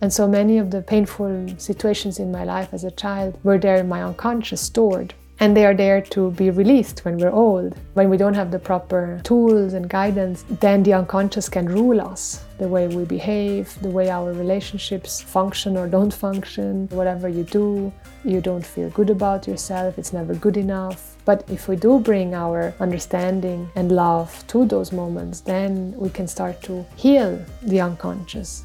And so many of the painful situations in my life as a child were there in my unconscious stored. And they are there to be released when we're old. When we don't have the proper tools and guidance, then the unconscious can rule us. The way we behave, the way our relationships function or don't function, whatever you do, you don't feel good about yourself, it's never good enough. But if we do bring our understanding and love to those moments, then we can start to heal the unconscious.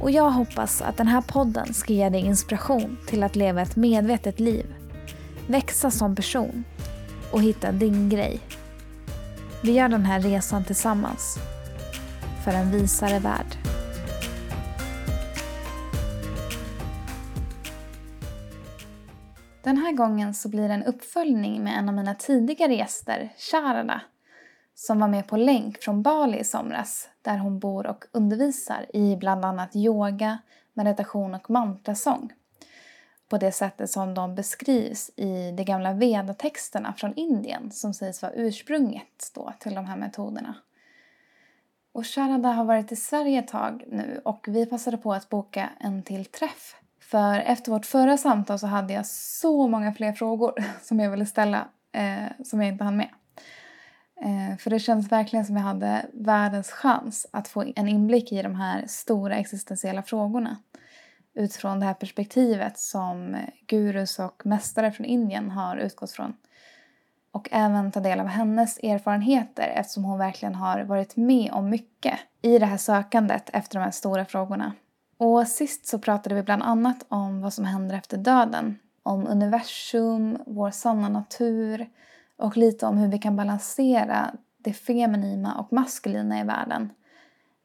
och jag hoppas att den här podden ska ge dig inspiration till att leva ett medvetet liv, växa som person och hitta din grej. Vi gör den här resan tillsammans för en visare värld. Den här gången så blir det en uppföljning med en av mina tidigare gäster, Sharada, som var med på länk från Bali i somras där hon bor och undervisar i bland annat yoga, meditation och mantrasång. På det sättet som de beskrivs i de gamla vedatexterna från Indien som sägs vara ursprunget då till de här metoderna. Och Sharada har varit i Sverige ett tag nu och vi passade på att boka en till träff. För efter vårt förra samtal så hade jag så många fler frågor som jag ville ställa eh, som jag inte hann med. Eh, för det känns verkligen som jag hade världens chans att få en inblick i de här stora existentiella frågorna utifrån det här perspektivet som gurus och mästare från Indien har utgått från. Och även ta del av hennes erfarenheter eftersom hon verkligen har varit med om mycket i det här sökandet efter de här stora frågorna. Och sist så pratade vi bland annat om vad som händer efter döden. Om universum, vår sanna natur, och lite om hur vi kan balansera det feminina och maskulina i världen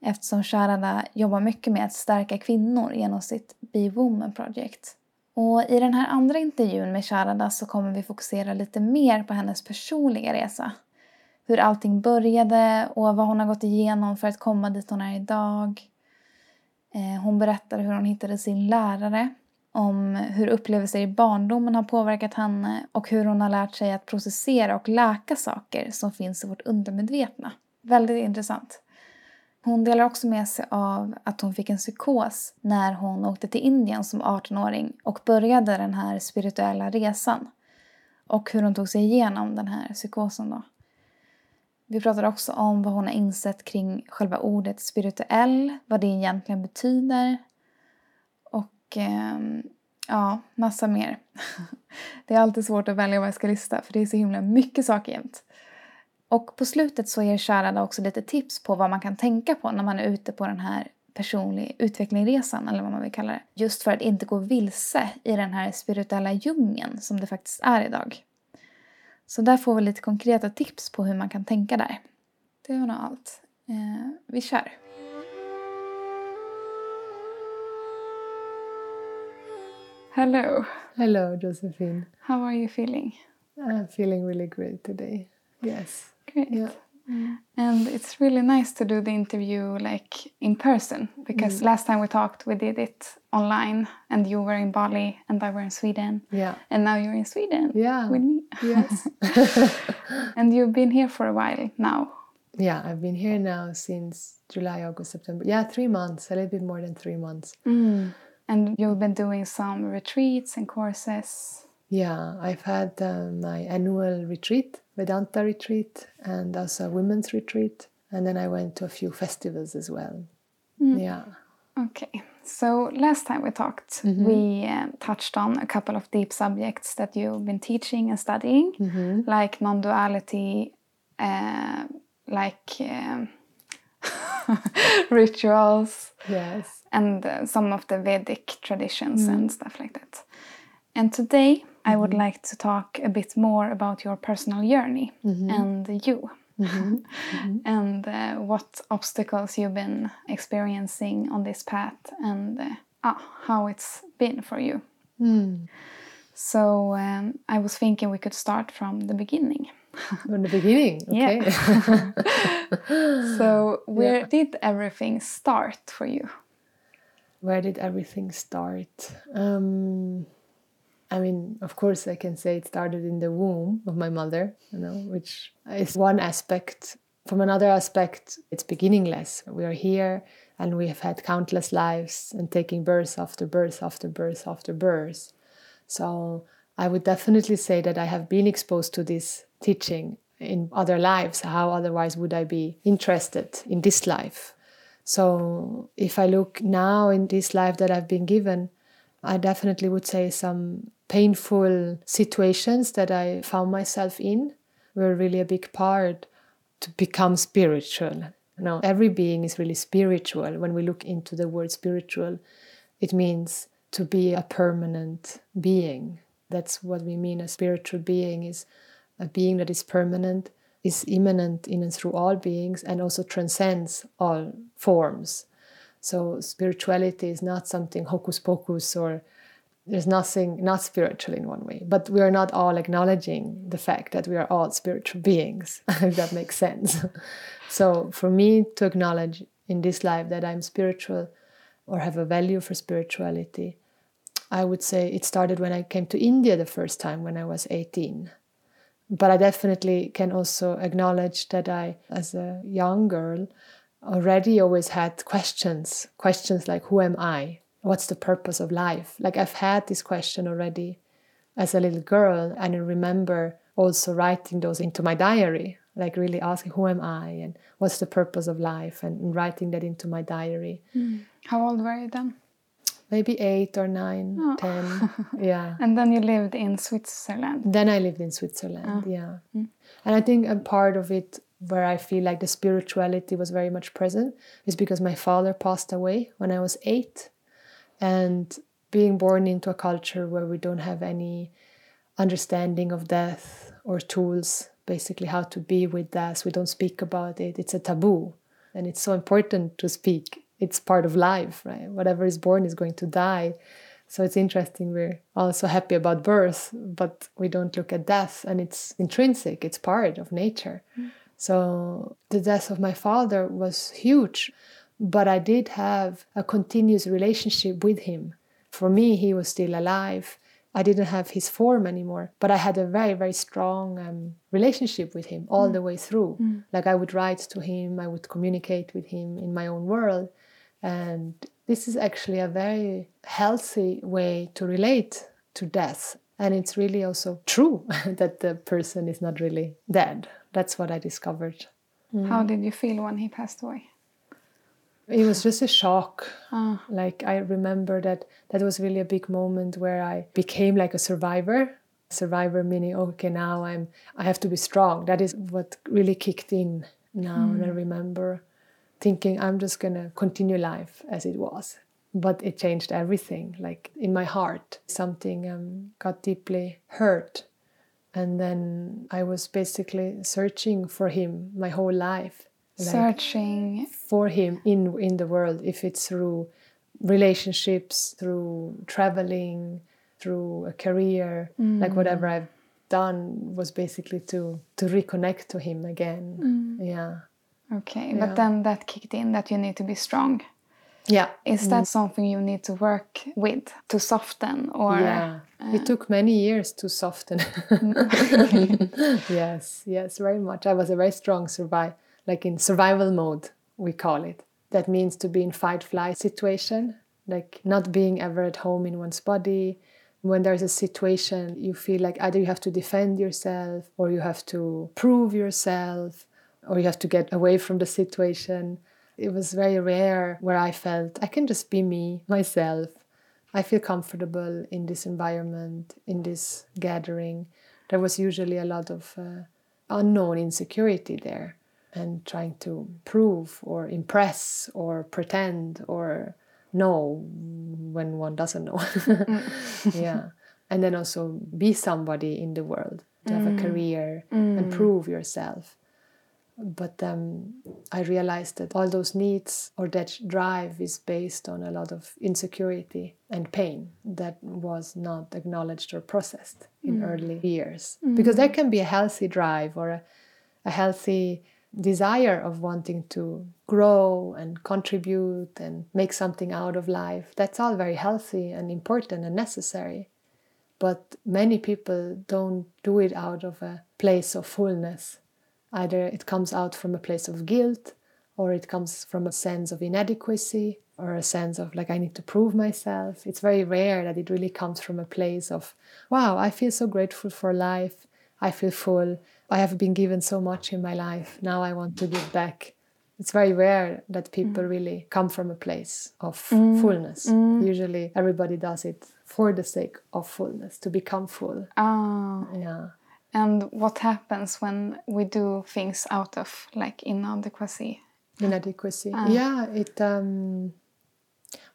eftersom Sharada jobbar mycket med att stärka kvinnor genom sitt Be Woman Project. Och I den här andra intervjun med Sharada så kommer vi fokusera lite mer på hennes personliga resa. Hur allting började och vad hon har gått igenom för att komma dit hon är idag. Eh, hon berättar hur hon hittade sin lärare om hur upplevelser i barndomen har påverkat henne och hur hon har lärt sig att processera och läka saker som finns i vårt undermedvetna. Väldigt intressant. Hon delar också med sig av att hon fick en psykos när hon åkte till Indien som 18-åring och började den här spirituella resan. Och hur hon tog sig igenom den här psykosen då. Vi pratade också om vad hon har insett kring själva ordet spirituell, vad det egentligen betyder, och ehm, ja, massa mer. det är alltid svårt att välja vad jag ska lista för det är så himla mycket saker jämt. Och på slutet så ger Sharada också lite tips på vad man kan tänka på när man är ute på den här personlig utvecklingsresan eller vad man vill kalla det. Just för att inte gå vilse i den här spirituella djungeln som det faktiskt är idag. Så där får vi lite konkreta tips på hur man kan tänka där. Det var nog allt. Eh, vi kör! Hello. Hello, Josephine. How are you feeling? I'm feeling really great today. Yes. Great. Yeah. Mm. And it's really nice to do the interview like in person because mm. last time we talked we did it online and you were in Bali and I were in Sweden. Yeah. And now you're in Sweden. Yeah. With me. Yes. and you've been here for a while now. Yeah, I've been here now since July, August, September. Yeah, three months, a little bit more than three months. Mm. And you've been doing some retreats and courses. Yeah, I've had uh, my annual retreat, Vedanta retreat, and also a women's retreat. And then I went to a few festivals as well. Mm. Yeah. Okay. So last time we talked, mm -hmm. we uh, touched on a couple of deep subjects that you've been teaching and studying, mm -hmm. like non duality, uh, like uh, rituals. Yes and uh, some of the Vedic traditions mm. and stuff like that. And today mm -hmm. I would mm-hmm. like to talk a bit more about your personal journey mm -hmm. and you. and uh, what obstacles you've been experiencing on this path and uh, ah, how it's been for you. So um, I was thinking we could start from the beginning. From the beginning, okay. Yeah. so where did everything start for you? Where did everything start? Um, I mean, of course, I can say it started in the womb of my mother, you know, which is one aspect. From another aspect, it's beginningless. We are here and we have had countless lives and taking birth after birth after birth after birth. So I would definitely say that I have been exposed to this teaching in other lives. How otherwise would I be interested in this life? So if I look now in this life that I've been given, I definitely would say some painful situations that I found myself in were really a big part to become spiritual. Now, every being is really spiritual. When we look into the word spiritual, it means to be a permanent being. That's what we mean. A spiritual being is a being that is permanent, is immanent in and through all beings, and also transcends all forms. So, spirituality is not something hocus pocus or there's nothing not spiritual in one way, but we are not all acknowledging the fact that we are all spiritual beings, if that makes sense. so, for me to acknowledge in this life that I'm spiritual or have a value for spirituality, I would say it started when I came to India the first time when I was 18. But I definitely can also acknowledge that I, as a young girl, already always had questions questions like, Who am I? What's the purpose of life? Like, I've had this question already as a little girl, and I remember also writing those into my diary, like really asking, Who am I? and what's the purpose of life? and writing that into my diary. Mm. How old were you then? Maybe eight or nine, oh. ten. Yeah. and then you lived in Switzerland. Then I lived in Switzerland. Oh. Yeah. Mm. And I think a part of it where I feel like the spirituality was very much present is because my father passed away when I was eight, and being born into a culture where we don't have any understanding of death or tools basically how to be with death we don't speak about it it's a taboo and it's so important to speak it's part of life, right? Whatever is born is going to die. So it's interesting. We're also happy about birth, but we don't look at death, and it's intrinsic, it's part of nature. Mm. So the death of my father was huge, but I did have a continuous relationship with him. For me, he was still alive. I didn't have his form anymore, but I had a very, very strong um, relationship with him all mm. the way through. Mm. Like I would write to him, I would communicate with him in my own world. And this is actually a very healthy way to relate to death. And it's really also true that the person is not really dead. That's what I discovered. Mm. How did you feel when he passed away? It was just a shock. Ah. Like I remember that that was really a big moment where I became like a survivor. Survivor meaning okay now I'm I have to be strong. That is what really kicked in now mm. and I remember thinking I'm just gonna continue life as it was. But it changed everything. Like in my heart, something um, got deeply hurt. And then I was basically searching for him my whole life. Like searching for him in in the world, if it's through relationships, through traveling, through a career, mm. like whatever I've done was basically to to reconnect to him again. Mm. Yeah. Okay, yeah. but then that kicked in that you need to be strong. Yeah. Is that mm. something you need to work with to soften or Yeah. Uh, it took many years to soften. yes, yes, very much. I was a very strong survive like in survival mode, we call it. That means to be in fight flight situation, like not being ever at home in one's body. When there's a situation, you feel like either you have to defend yourself or you have to prove yourself or you have to get away from the situation. It was very rare where I felt I can just be me, myself. I feel comfortable in this environment, in this gathering. There was usually a lot of uh, unknown insecurity there and trying to prove or impress or pretend or know when one doesn't know. yeah. And then also be somebody in the world, to have a mm. career mm. and prove yourself But um, I realized that all those needs or that drive is based on a lot of insecurity and pain that was not acknowledged or processed in early years. Because there can be a healthy drive or a, a healthy desire of wanting to grow and contribute and make something out of life. That's all very healthy and important and necessary. But many people don't do it out of a place of fullness. Either it comes out from a place of guilt, or it comes from a sense of inadequacy, or a sense of like, I need to prove myself. It's very rare that it really comes from a place of, wow, I feel so grateful for life. I feel full. I have been given so much in my life. Now I want to give back. It's very rare that people mm. really come from a place of mm. fullness. Mm. Usually everybody does it for the sake of fullness, to become full. Ah. Yeah. And what happens when we do things out of like inadequacy? Inadequacy. Yeah, it um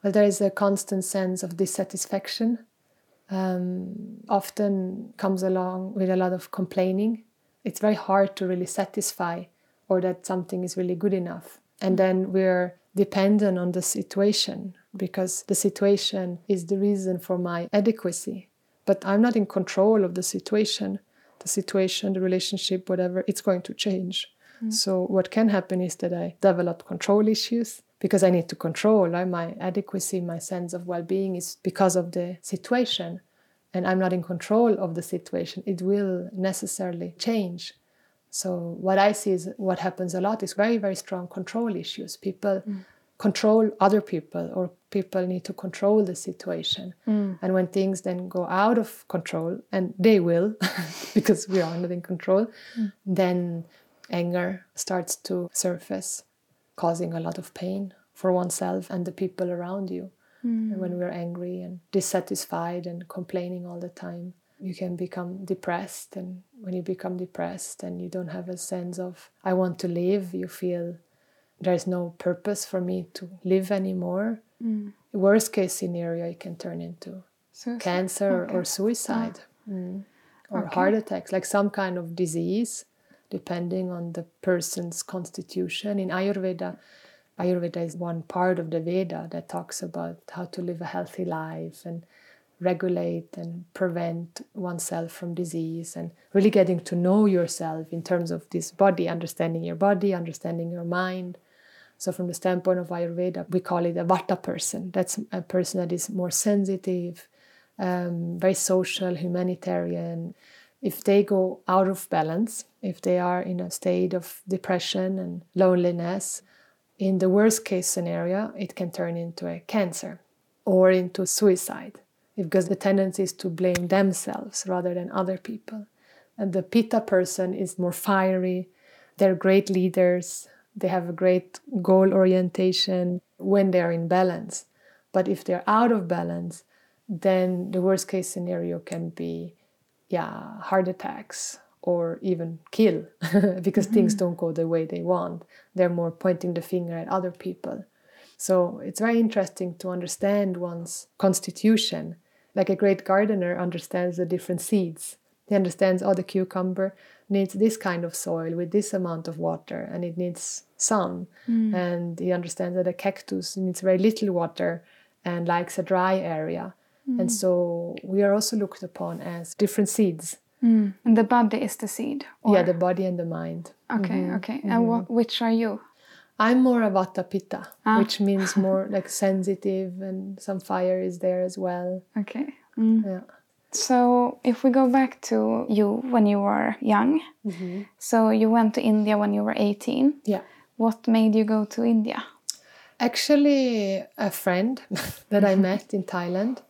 well there is a constant sense of dissatisfaction. Um, often comes along with a lot of complaining. It's very hard to really satisfy or that something is really good enough. And then we're dependent on the situation because the situation is the reason for my adequacy. But I'm not in control of the situation. The situation, the relationship, whatever, it's going to change. Mm. So, what can happen is that I develop control issues because I need to control right? my adequacy, my sense of well being is because of the situation. And I'm not in control of the situation. It will necessarily change. So, what I see is what happens a lot is very, very strong control issues. People mm. Control other people, or people need to control the situation. Mm. And when things then go out of control, and they will, because we are not in control, mm. then anger starts to surface, causing a lot of pain for oneself and the people around you. Mm. And when we're angry and dissatisfied and complaining all the time, you can become depressed. And when you become depressed and you don't have a sense of, I want to live, you feel there's no purpose for me to live anymore. Worst case scenario, it can turn into Suicide. cancer or suicide Mm. or Okay. heart attacks, like some kind of disease, depending on the person's constitution. In Ayurveda, Ayurveda is one part of the Veda that talks about how to live a healthy life and regulate and prevent oneself from disease and really getting to know yourself in terms of this body, understanding your body, understanding your mind. So, from the standpoint of Ayurveda, we call it a Vata person. That's a person that is more sensitive, um, very social, humanitarian. If they go out of balance, if they are in a state of depression and loneliness, in the worst case scenario, it can turn into a cancer or into suicide because the tendency is to blame themselves rather than other people. And the Pitta person is more fiery, they're great leaders, they have a great goal orientation when they're in balance. But if they're out of balance, then the worst case scenario can be yeah, heart attacks or even kill because things mm-hmm. don't go the way they want. They're more pointing the finger at other people. So it's very interesting to understand one's constitution. Like a great gardener understands the different seeds. He understands, oh, the cucumber needs this kind of soil with this amount of water and it needs sun. And he understands that a cactus needs very little water and likes a dry area. And so we are also looked upon as different seeds. Mm. And the body is the seed. Or? Yeah, the body and the mind. Okay, okay. And what, which are you? I'm more a Vata Pitta, Ah. which means more like sensitive and some fire is there as well. Okay. Mm. Yeah. So if we go back to you when you were young, mm-hmm. so you went to India when you were 18. Yeah. What made you go to India? Actually, a friend that I mm-hmm. met in Thailand.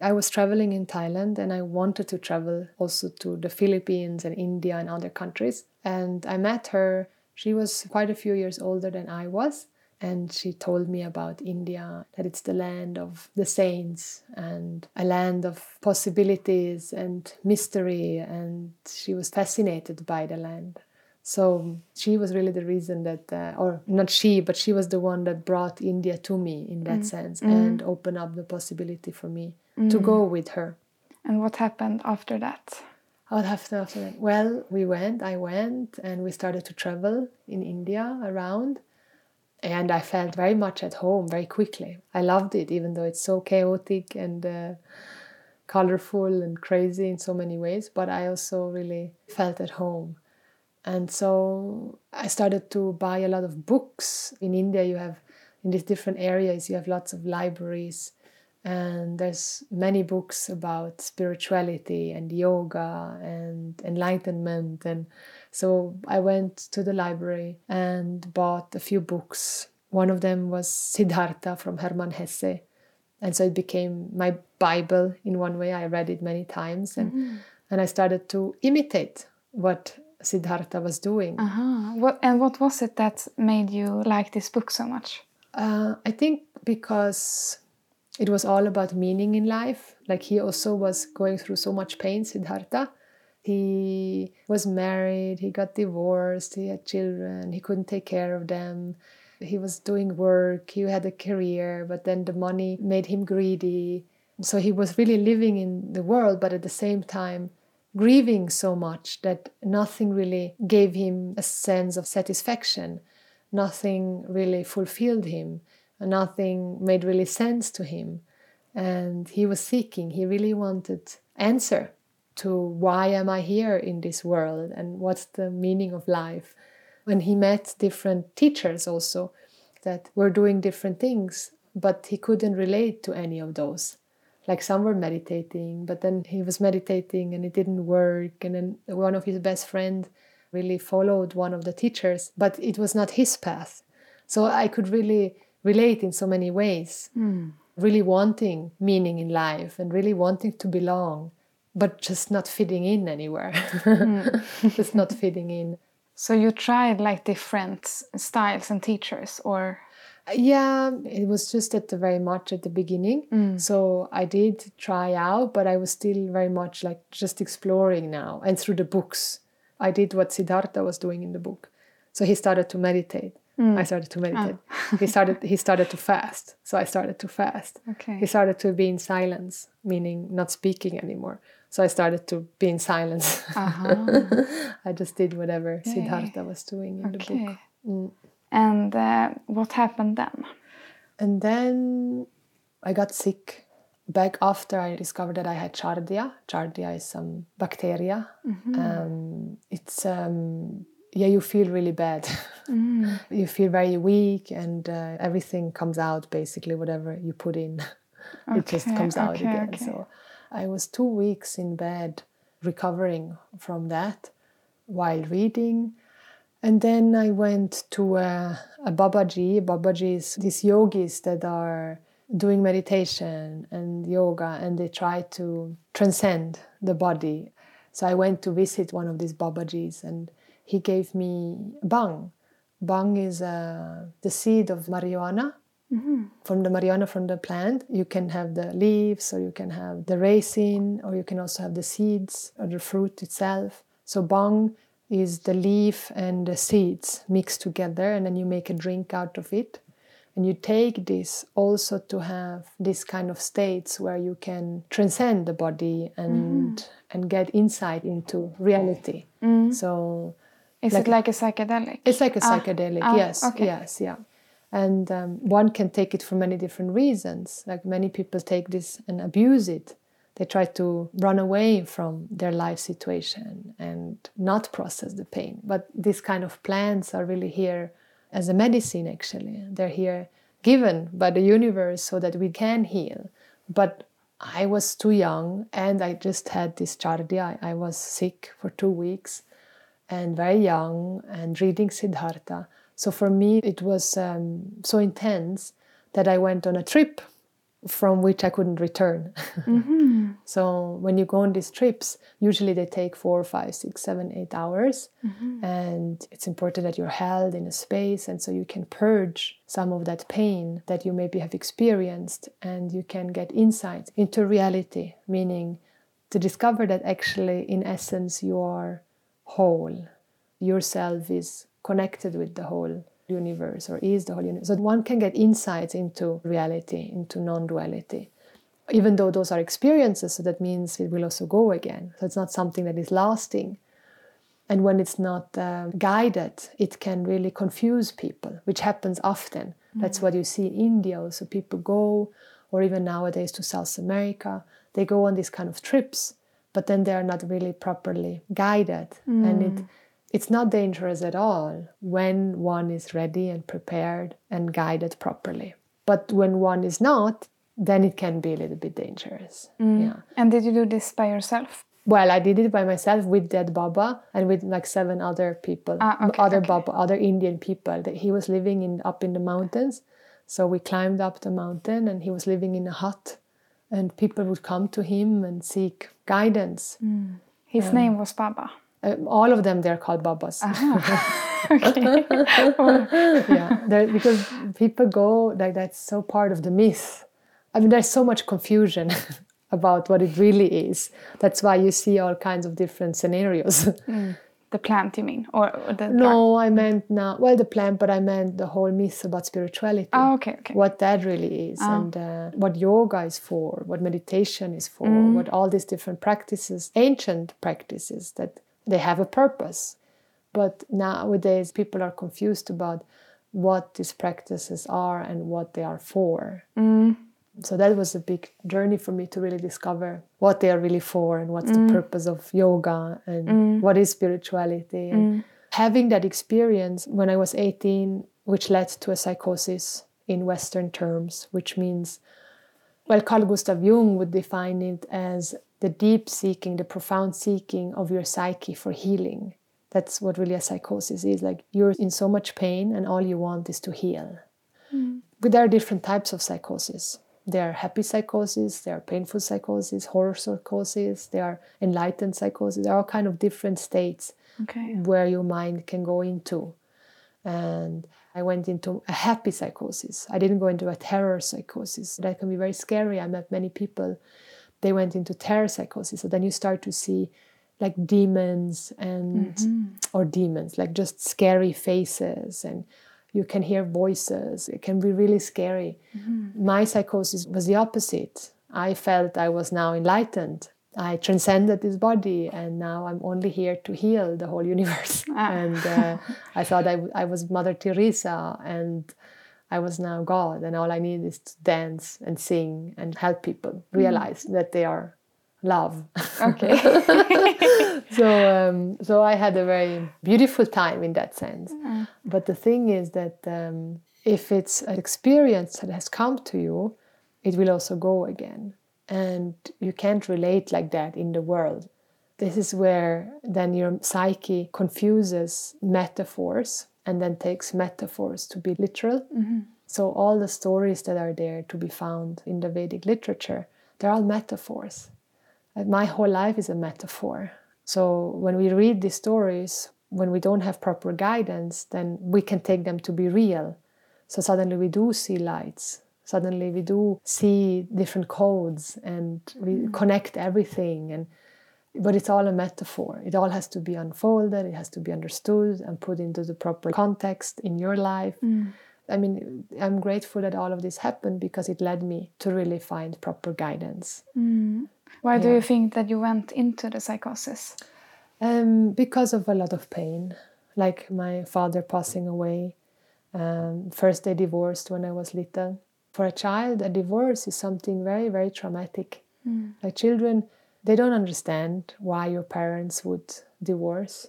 I was traveling in Thailand and I wanted to travel also to the Philippines and India and other countries. And I met her. She was quite a few years older than I was. And she told me about India, that it's the land of the saints and a land of possibilities and mystery. And she was fascinated by the land. So she was really the reason that, uh, or not she, but she was the one that brought India to me in that mm. sense mm. and opened up the possibility for me to mm. go with her. And what happened after that? What happened after that? Well, we went, I went, and we started to travel in India around. And I felt very much at home very quickly. I loved it, even though it's so chaotic and uh, colorful and crazy in so many ways. But I also really felt at home. And so I started to buy a lot of books. In India, you have, in these different areas, you have lots of libraries and there's many books about spirituality and yoga and enlightenment and so i went to the library and bought a few books one of them was siddhartha from hermann hesse and so it became my bible in one way i read it many times and mm-hmm. and i started to imitate what siddhartha was doing uh-huh. what, and what was it that made you like this book so much uh, i think because it was all about meaning in life. Like he also was going through so much pain, Siddhartha. He was married, he got divorced, he had children, he couldn't take care of them. He was doing work, he had a career, but then the money made him greedy. So he was really living in the world, but at the same time, grieving so much that nothing really gave him a sense of satisfaction. Nothing really fulfilled him nothing made really sense to him and he was seeking he really wanted answer to why am i here in this world and what's the meaning of life? When he met different teachers also that were doing different things but he couldn't relate to any of those. Like some were meditating but then he was meditating and it didn't work. And then one of his best friend really followed one of the teachers but it was not his path. So i could really relate in so many ways. Mm. Really wanting meaning in life and really wanting to belong, but just not fitting in anywhere. mm. just not fitting in. So you tried like different styles and teachers, or? Yeah, it was just at the very much at the beginning. Mm. So I did try out, but I was still very much like just exploring now and through the books. I did what Siddhartha was doing in the book. So he started to meditate. Mm. I started to meditate. Oh. he started he started to fast. So I started to fast. Okay. He started to be in silence, meaning not speaking anymore. So I started to be in silence. Uh-huh. I just did whatever Yay. Siddhartha was doing in okay. the book. Mm. And uh, what happened then? And then I got sick. Back after I discovered that I had Giardia. Giardia is some bacteria. Mm-hmm. Um, it's um, yeah, you feel really bad. Mm. you feel very weak, and uh, everything comes out basically, whatever you put in, okay, it just comes out okay, again. Okay. So I was two weeks in bed recovering from that while reading. And then I went to a, a Babaji. Babaji is these yogis that are doing meditation and yoga and they try to transcend the body. So I went to visit one of these Babajis and he gave me bhang. Bhang is uh, the seed of marijuana. Mm-hmm. From the marijuana from the plant, you can have the leaves, or you can have the resin, or you can also have the seeds or the fruit itself. So bhang is the leaf and the seeds mixed together, and then you make a drink out of it. And you take this also to have this kind of states where you can transcend the body and mm-hmm. and get insight into reality. Mm-hmm. So is like, it like a psychedelic? It's like a ah, psychedelic, ah, yes, okay. yes, yeah. And um, one can take it for many different reasons. Like many people take this and abuse it. They try to run away from their life situation and not process the pain. But these kind of plants are really here as a medicine, actually. They're here given by the universe so that we can heal. But I was too young and I just had this giardia. I was sick for two weeks and very young and reading Siddhartha. So for me, it was um, so intense that I went on a trip from which I couldn't return. Mm-hmm. so when you go on these trips, usually they take four, five, six, seven, eight hours. Mm-hmm. And it's important that you're held in a space and so you can purge some of that pain that you maybe have experienced and you can get insight into reality, meaning to discover that actually, in essence, you are whole. Yourself is connected with the whole universe or is the whole universe. So one can get insights into reality, into non duality. even though those are experiences, so that means it will also go again. So it's not something that is lasting. And when it's not uh, guided, it can really confuse people, which happens often. Mm. That's what you see in India. Also, people go, or even nowadays to South America, they go on these kind of trips, but then they are not really properly guided. Mm. And it, it's not dangerous at all when one is ready and prepared and guided properly. But when one is not, then it can be a little bit dangerous. Mm. Yeah. And did you do this by yourself? Well, I did it by myself with Dad Baba and with like seven other people, ah, okay, other okay. Baba, other Indian people. That he was living in up in the mountains, so we climbed up the mountain, and he was living in a hut, and people would come to him and seek guidance. Mm. His um, name was Baba. Uh, all of them they're called Babas. okay. yeah, because people go like that's so part of the myth. I mean, there's so much confusion. about what it really is. That's why you see all kinds of different scenarios. Mm. The plant, you mean, or, or the no? I meant now. Well, the plant, but I meant the whole myth about spirituality. Oh, okay, okay. What that really is, oh. and uh, what yoga is for, what meditation is for, mm. what all these different practices, ancient practices, that they have a purpose. But nowadays, people are confused about what these practices are and what they are for. Mm so that was a big journey for me to really discover what they are really for and what's mm. the purpose of yoga and mm. what is spirituality and mm. having that experience when i was 18 which led to a psychosis in western terms which means well carl gustav jung would define it as the deep seeking the profound seeking of your psyche for healing that's what really a psychosis is like you're in so much pain and all you want is to heal mm. but there are different types of psychosis there are happy psychosis, there are painful psychosis, horror psychosis, there are enlightened psychosis. There are all kind of different states okay. where your mind can go into. And I went into a happy psychosis. I didn't go into a terror psychosis. That can be very scary. I met many people. They went into terror psychosis. So then you start to see like demons and mm-hmm. or demons, like just scary faces and you can hear voices. It can be really scary. Mm-hmm. My psychosis was the opposite. I felt I was now enlightened. I transcended this body, and now I'm only here to heal the whole universe. Ah. And uh, I thought I, w- I was Mother Teresa, and I was now God, and all I need is to dance and sing and help people realize mm. that they are love. Okay. so um, so I had a very beautiful time in that sense. Mm. But the thing is that um, if it's an experience that has come to you, it will also go again, and you can't relate like that in the world. This is where then your psyche confuses metaphors and then takes metaphors to be literal. Mm-hmm. So all the stories that are there to be found in the Vedic literature, they're all metaphors my whole life is a metaphor. So when we read these stories, when we don't have proper guidance, then we can take them to be real. So suddenly we do see lights. Suddenly we do see different codes and we mm. connect everything and but it's all a metaphor. It all has to be unfolded, it has to be understood and put into the proper context in your life. Mm. I mean, I'm grateful that all of this happened because it led me to really find proper guidance. Mm. Why yeah. do you think that you went into the psychosis? Um, because of a lot of pain, like my father passing away. Um, first, they divorced when I was little. For a child, a divorce is something very, very traumatic. Mm. Like children, they don't understand why your parents would divorce.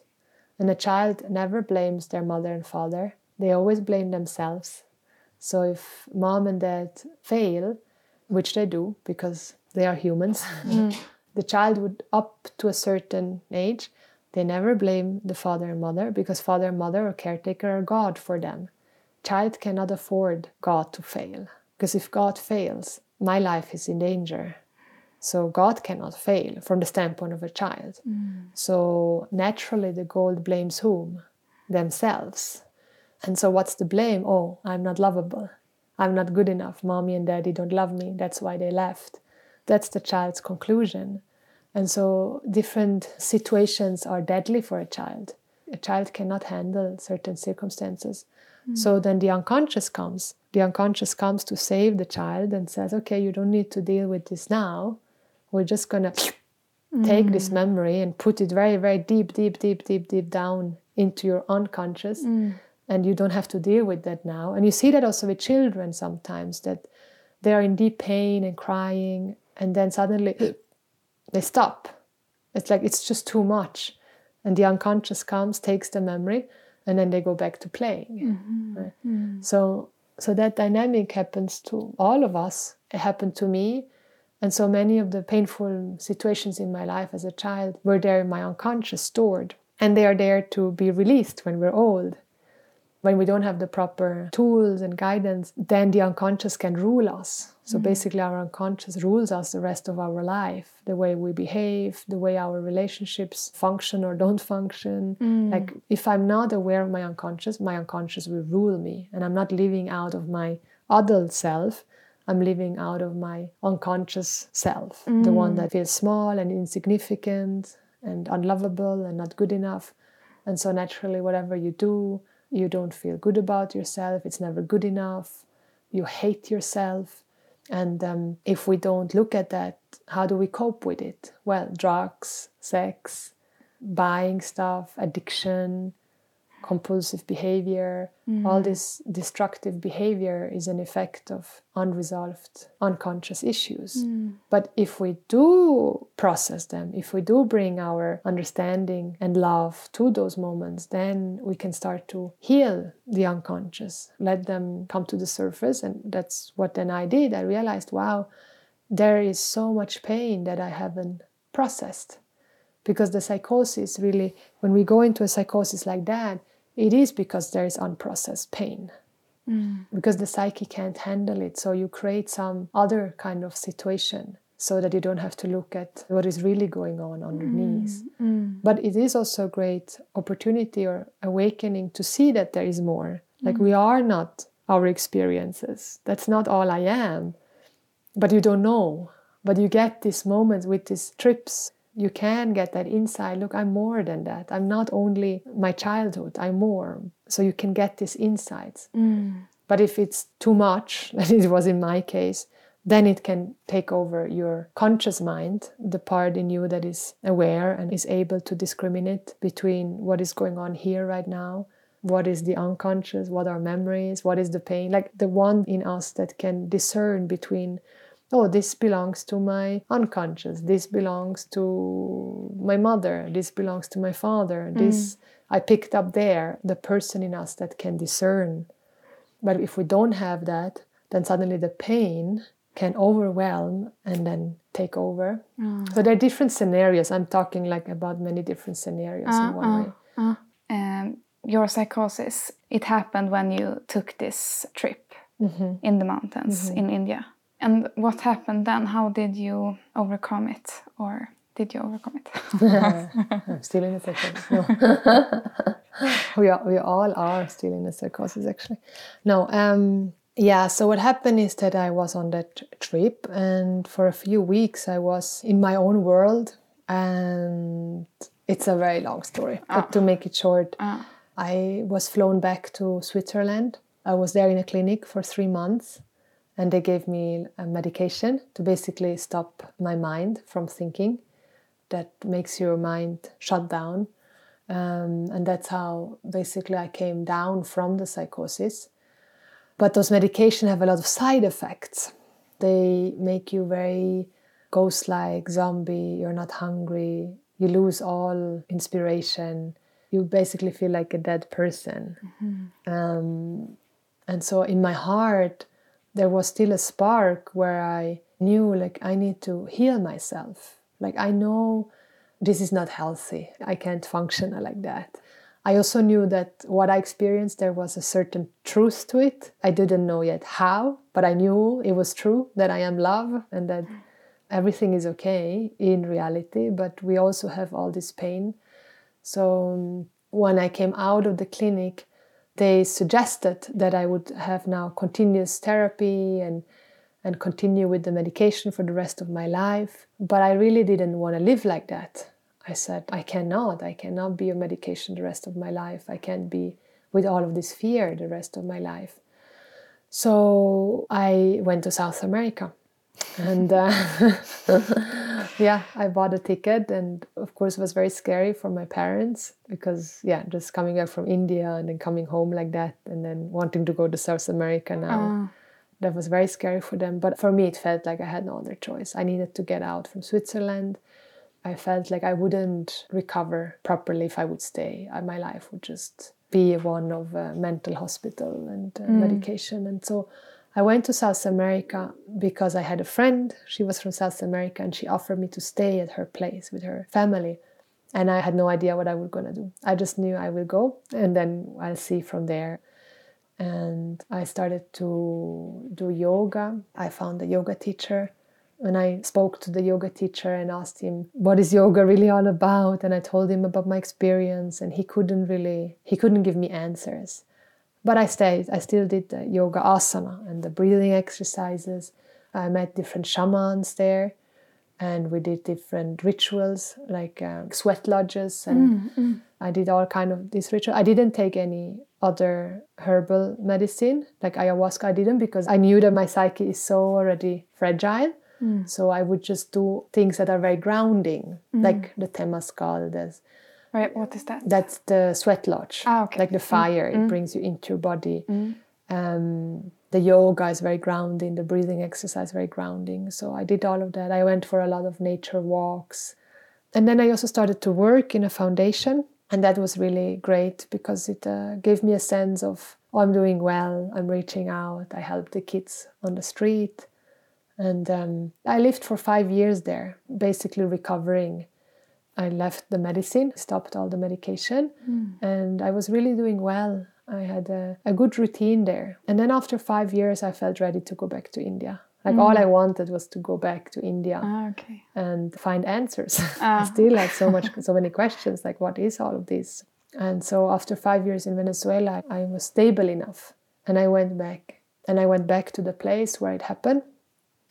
And a child never blames their mother and father, they always blame themselves. So if mom and dad fail, which they do because they are humans. Mm. the child would, up to a certain age, they never blame the father and mother because father and mother or caretaker are God for them. Child cannot afford God to fail because if God fails, my life is in danger. So God cannot fail from the standpoint of a child. Mm. So naturally, the gold blames whom? Themselves. And so, what's the blame? Oh, I'm not lovable. I'm not good enough. Mommy and daddy don't love me. That's why they left. That's the child's conclusion. And so different situations are deadly for a child. A child cannot handle certain circumstances. So then the unconscious comes. The unconscious comes to save the child and says, okay, you don't need to deal with this now. We're just going to take this mm. memory and put it very, very deep, deep, deep, deep, deep down into your unconscious. Mm. And you don't have to deal with that now. And you see that also with children sometimes that they are in deep pain and crying, and then suddenly they stop. It's like it's just too much. And the unconscious comes, takes the memory, and then they go back to playing. Mm-hmm. Right? Mm. So so that dynamic happens to all of us. It happened to me. And so many of the painful situations in my life as a child were there in my unconscious stored. And they are there to be released when we're old. When we don't have the proper tools and guidance, then the unconscious can rule us. So mm-hmm. basically, our unconscious rules us the rest of our life the way we behave, the way our relationships function or don't function. Mm. Like, if I'm not aware of my unconscious, my unconscious will rule me. And I'm not living out of my adult self, I'm living out of my unconscious self, the one that feels small and insignificant and unlovable and not good enough. And so, naturally, whatever you do, you don't feel good about yourself, it's never good enough, you hate yourself. And um, if we don't look at that, how do we cope with it? Well, drugs, sex, buying stuff, addiction, compulsive behavior, all mm. this destructive behavior is an effect of unresolved unconscious issues. Mm. But if we do process them, if we do bring our understanding and love to those moments, then we can start to heal the unconscious, let them come to the surface. And that's what then I did. I realized, wow, there is so much pain that I haven't processed because the psychosis really when we go into a psychosis like that it is because there is unprocessed pain. Mm. Because the psyche can't handle it. So you create some other kind of situation so that you don't have to look at what is really going on underneath mm. mm. but it is also a great opportunity or awakening to see that there is more. Like we are not our experiences. That's not all i am. But you don't know. But you get these moments with these trips you can get that insight. Look i'm more than that. I'm not only my childhood i'm more. So you can get these insights. Mm. But if it's too much like it was in my case then it can take over your conscious mind the part in you that is aware and is able to discriminate between what is going on here right now what is the unconscious what are memories what is the pain like the one in us that can discern between oh, this belongs to my unconscious, this belongs to my mother, this belongs to my father, mm. this I picked up there, the person in us that can discern. But if we don't have that, then suddenly the pain can overwhelm and then take over. Ah. So there are different scenarios. I'm talking like about many different scenarios in one way. Ah, ah, um, your psychosis, it happened when you took this trip mm-hmm. in the mountains mm-hmm. in India. And what happened then? How did you overcome it? Or did you overcome it? I'm still in a psychosis. No. we, are, we all are still in a psychosis, actually. No, um, yeah, so what happened is that I was on that trip, and for a few weeks I was in my own world, and it's a very long story. But to make it short, I was flown back to Switzerland. I was there in a clinic for three months and they gave me a medication to basically stop my mind from thinking that makes your mind shut down. Um, and that's how basically i came down from the psychosis. But those medications have a lot of side effects. They make you very ghost like zombie you're not hungry you lose all inspiration. You basically feel like a dead person. Um, and so in my heart there was still a spark where I knew like I need to heal myself. Like I know this is not healthy. I can't function like that. I also knew that what I experienced there was a certain truth to it. I didn't know yet how, but I knew it was true that I am love and that everything is okay in reality, but we also have all this pain. So um, when I came out of the clinic, they suggested that I would have now continuous therapy and and continue with the medication for the rest of my life. But I really didn't want to live like that. I said, I cannot. I cannot be on medication the rest of my life. I can't be with all of this fear the rest of my life. So I went to South America. And uh, yeah, I bought a ticket, and of course, it was very scary for my parents because, yeah, just coming back from India and then coming home like that, and then wanting to go to South America now. That was very scary for them. But for me, it felt like I had no other choice. I needed to get out from Switzerland. I felt like I wouldn't recover properly if I would stay. My life would just be one of a mental hospital and uh, medication. And so I went to South America because I had a friend. She was from South America and she offered me to stay at her place with her family. And I had no idea what I was going to do. I just knew I will go and then I'll see from there. And I started to do yoga. I found a yoga teacher and I spoke to the yoga teacher and asked him what is yoga really all about and I told him about my experience and he couldn't really he couldn't give me answers but I stayed I still did the yoga asana and the breathing exercises I met different shamans there and we did different rituals like um, sweat lodges and mm, I did all kind of these rituals I didn't take any other herbal medicine like ayahuasca I didn't because I knew that my psyche is so already fragile Mm. So I would just do things that are very grounding, mm. like the Temazcal. There's, right, what is that? That's the sweat lodge. Ah, okay. Like the fire, mm. it brings you into your body. Um, the yoga is very grounding, the breathing exercise very grounding. So I did all of that. I went for a lot of nature walks. And then I also started to work in a foundation. And that was really great because it uh, gave me a sense of, oh, I'm doing well, I'm reaching out, I help the kids on the street. And um, I lived for five years there, basically recovering. I left the medicine, stopped all the medication, mm. and I was really doing well. I had a, a, good routine there. And then after five years, I felt ready to go back to India. Like mm. all I wanted was to go back to India ah, okay. and find answers. Ah. I still had so much, so many questions. Like, what is all of this? And so after five years in Venezuela, I was stable enough, and I went back. And I went back to the place where it happened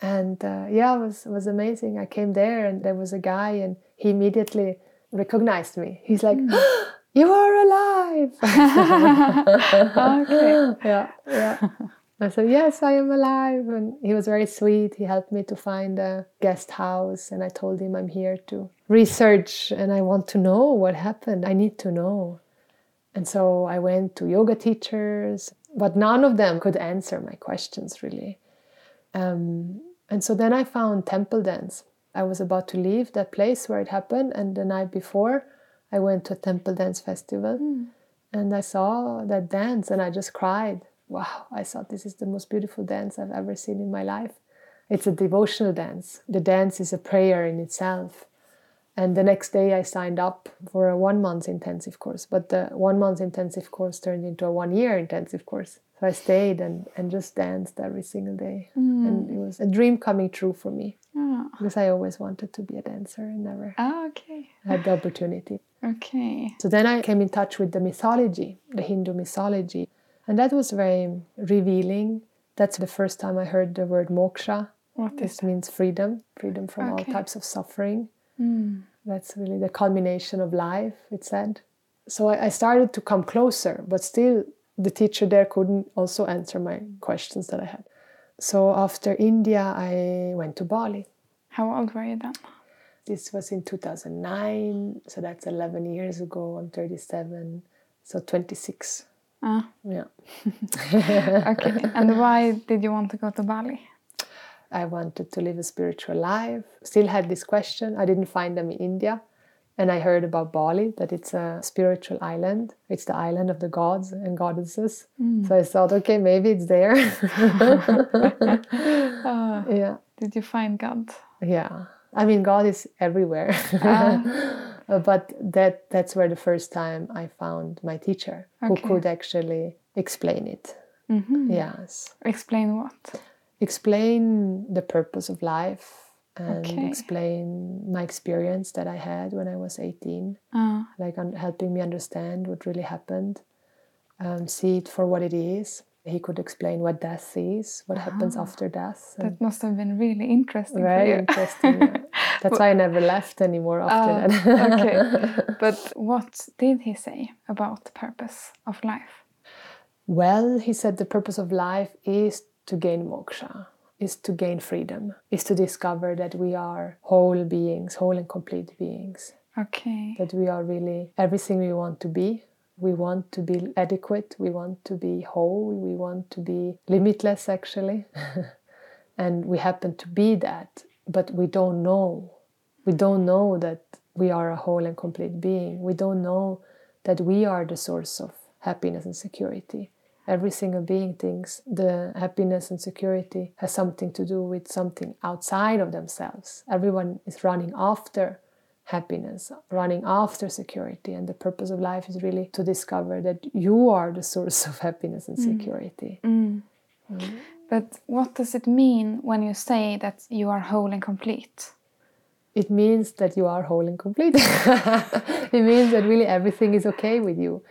and uh, yeah it was it was amazing i came there and there was a guy and he immediately recognized me he's like mm. you are alive okay yeah yeah I said, Yes, I am alive. And he was very sweet. He helped me to find a guest house. And I told him I'm here to research and I want to know what happened. I need to know. And so I went to yoga teachers, but none of them could answer my questions really. Um, and so then I found temple dance. I was about to leave that place where it happened, and the night before, I went to a temple dance festival mm. and I saw that dance and I just cried. Wow, I thought this is the most beautiful dance I've ever seen in my life. It's a devotional dance. The dance is a prayer in itself. And the next day, I signed up for a one month intensive course, but the one month intensive course turned into a one year intensive course. So I stayed and, and just danced every single day. Mm. And it was a dream coming true for me. Oh. Because I always wanted to be a dancer and never oh, okay. had the opportunity. Okay. So then I came in touch with the mythology, the Hindu mythology. And that was very revealing. That's the first time I heard the word moksha. What this means freedom, freedom from okay. all types of suffering. Mm. That's really the culmination of life, it said. So I, I started to come closer, but still the teacher there couldn't also answer my questions that I had. So after India, I went to Bali. How old were you then? This was in 2009, so that's 11 years ago. I'm 37, so 26. Ah. Yeah. okay. And why did you want to go to Bali? I wanted to live a spiritual life. Still had this question. I didn't find them in India. And I heard about Bali, that it's a spiritual island. It's the island of the gods and goddesses. Mm. So I thought, okay, maybe it's there. uh, yeah. Did you find God? Yeah. I mean, God is everywhere. Uh. but that that's where the first time I found my teacher okay. who could actually explain it. Mm-hmm. Yes. Explain what? Explain the purpose of life and okay. explain my experience that I had when I was 18, uh. like un- helping me understand what really happened, um, see it for what it is. He could explain what death is, what happens ah. after death. That must have been really interesting. Very interesting. Yeah. That's why I never left anymore after uh, that. okay. But what did he say about the purpose of life? Well, he said the purpose of life is to gain moksha, is to gain freedom, is to discover that we are whole beings, whole and complete beings. Okay. That we are really everything we want to be. We want to be adequate, we want to be whole, we want to be limitless, actually. and we happen to be that, but we don't know. We don't know that we are a whole and complete being. We don't know that we are the source of happiness and security. Every single being thinks the happiness and security has something to do with something outside of themselves. Everyone is running after happiness, running after security, and the purpose of life is really to discover that you are the source of happiness and security. Mm. But what does it mean when you say that you are whole and complete? It means that you are whole and complete. it means that really everything is okay with you.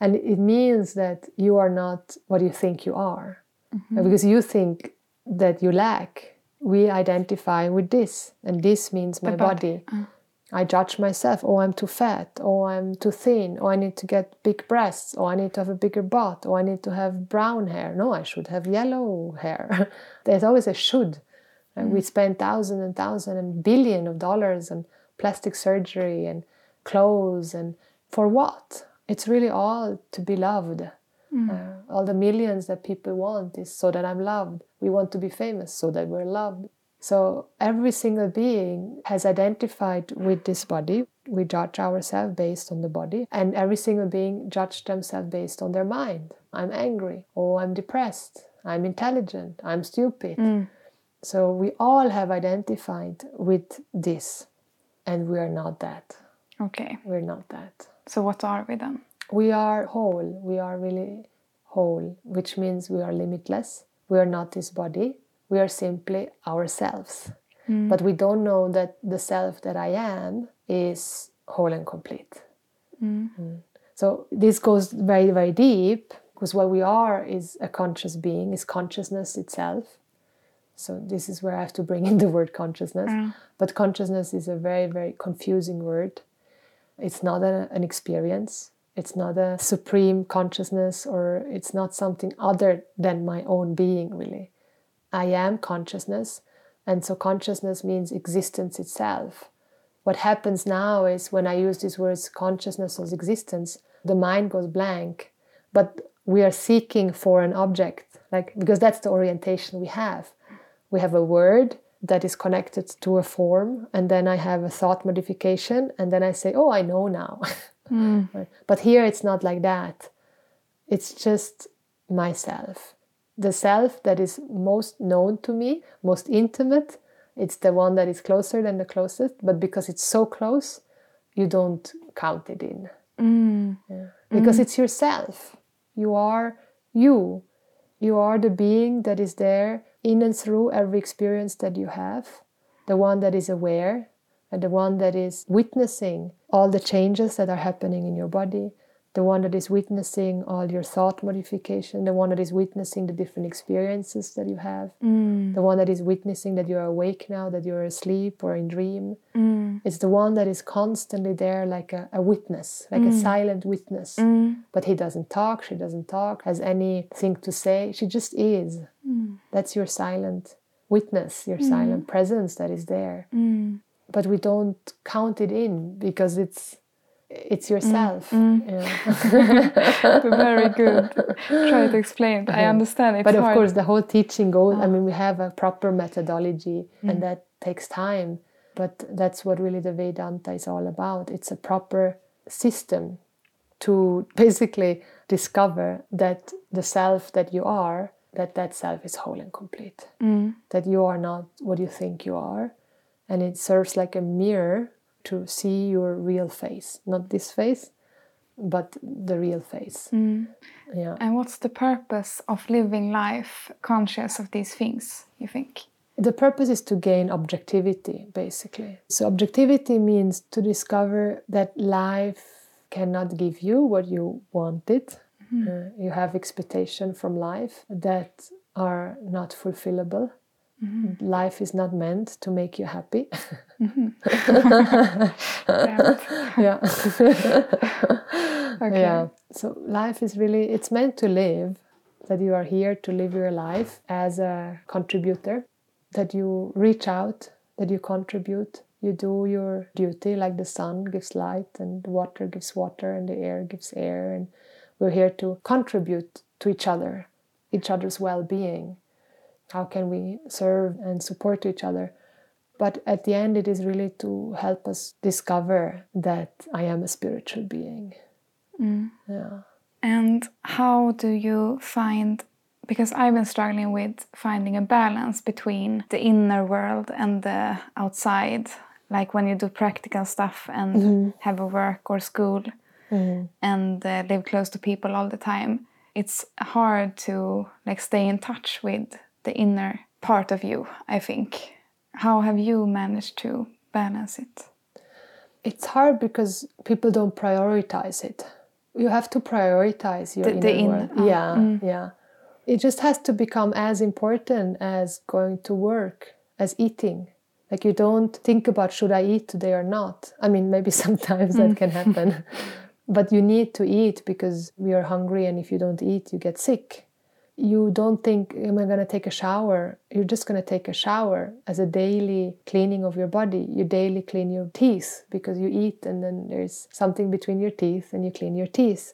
And it means that you are not what you think you are. Mm-hmm. Because you think that you lack. We identify with this, and this means my body. body. Ah. I judge myself. Oh, I'm too fat. Oh, I'm too thin. Oh, I need to get big breasts. Oh, I need to have a bigger butt. Oh, I need to have brown hair. No, I should have yellow hair. There's always a should. And we mm. spend thousands and thousands and billions of dollars on plastic surgery and clothes and for what? It's really all to be loved. Uh, all the millions that people want is so that I'm loved. We want to be famous so that we're loved. So every single being has identified with this body. We judge ourselves based on the body, and every single being judged themselves based on their mind. I'm angry, or I'm depressed, I'm intelligent, I'm stupid. So we all have identified with this, and we are not that. Okay. We're not that. So what are we then? We are whole. We are really whole, which means we are limitless. We are not this body. We are simply ourselves. But we don't know that the self that I am is whole and complete. Mm. So this goes very, very deep because what we are is a conscious being, is consciousness itself. So this is where I have to bring in the word consciousness. But consciousness is a very, very confusing word. It's not a, an experience. It's not a supreme consciousness, or it's not something other than my own being, really. I am consciousness, and so consciousness means existence itself. What happens now is when I use these words consciousness or existence, the mind goes blank, but we are seeking for an object, like because that's the orientation we have. We have a word that is connected to a form, and then I have a thought modification, and then I say, Oh, I know now. Hmm. Right? But here it's not like that. It's just myself. The self that is most known to me, most intimate, it's the one that is closer than the closest, but because it's so close, you don't count it in. Hmm. Yeah. Because hmm. it's yourself. You are you. You are the being that is there in and through every experience that you have, the one that is aware, and the one that is witnessing all the changes that are happening in your body, the one that is witnessing all your thought modification, the one that is witnessing the different experiences that you have, mm. the one that is witnessing that you're awake now, that you're asleep or in dream. Mm. It's the one that is constantly there like a, a witness, like a mm. silent witness. But he doesn't talk, she doesn't talk, has anything to say. She just is. That's your silent witness, your silent presence that is there. But we don't count it in because it's it's yourself. Mm, mm. Yeah. Very good. Try to explain. I understand. It's but of hard. course, the whole teaching goes. I ah. mean, we have a proper methodology, and mm. that takes time. But that's what really the Vedanta is all about. It's a proper system to basically discover that the self that you are, that that self is whole and complete. That you are not what you think you are, and it serves like a mirror to see your real face, not this face, but the real face. Yeah. And what's the purpose of living life conscious of these things, you think? The purpose is to gain objectivity, basically. So, objectivity means to discover that life cannot give you what you wanted. Uh, you have expectation from life that are not fulfillable. Life is not meant to make you happy. Mm-hmm. yeah. Okay. Yeah. So life is really it's meant to live. That you are here to live your life as a contributor. That you reach out. That you contribute. You do your duty like the sun gives light and the water gives water and the air gives air and we're here to contribute to each other, each other's well-being. How can we serve and support each other? But at the end, it is really to help us discover that I am a spiritual being. Mm. Yeah. And how do you find because I've been struggling with finding a balance between the inner world and the outside, like when you do practical stuff and mm-hmm. have a work or school mm-hmm. and uh, live close to people all the time. It's hard to like stay in touch with the inner part of you, I think. How have you managed to balance it? It's hard because people don't prioritize it. You have to prioritize your The- inner the world. oh, yeah, mm. yeah. It just has to become as important as going to work, as eating. Like you don't think about should I eat today or not. I mean, maybe sometimes that mm. can happen, but you need to eat because we are hungry, and if you don't eat, you get sick. You don't think, am I going to take a shower? You're just going to take a shower as a daily cleaning of your body. You daily clean your teeth because you eat, and then there's something between your teeth, and you clean your teeth.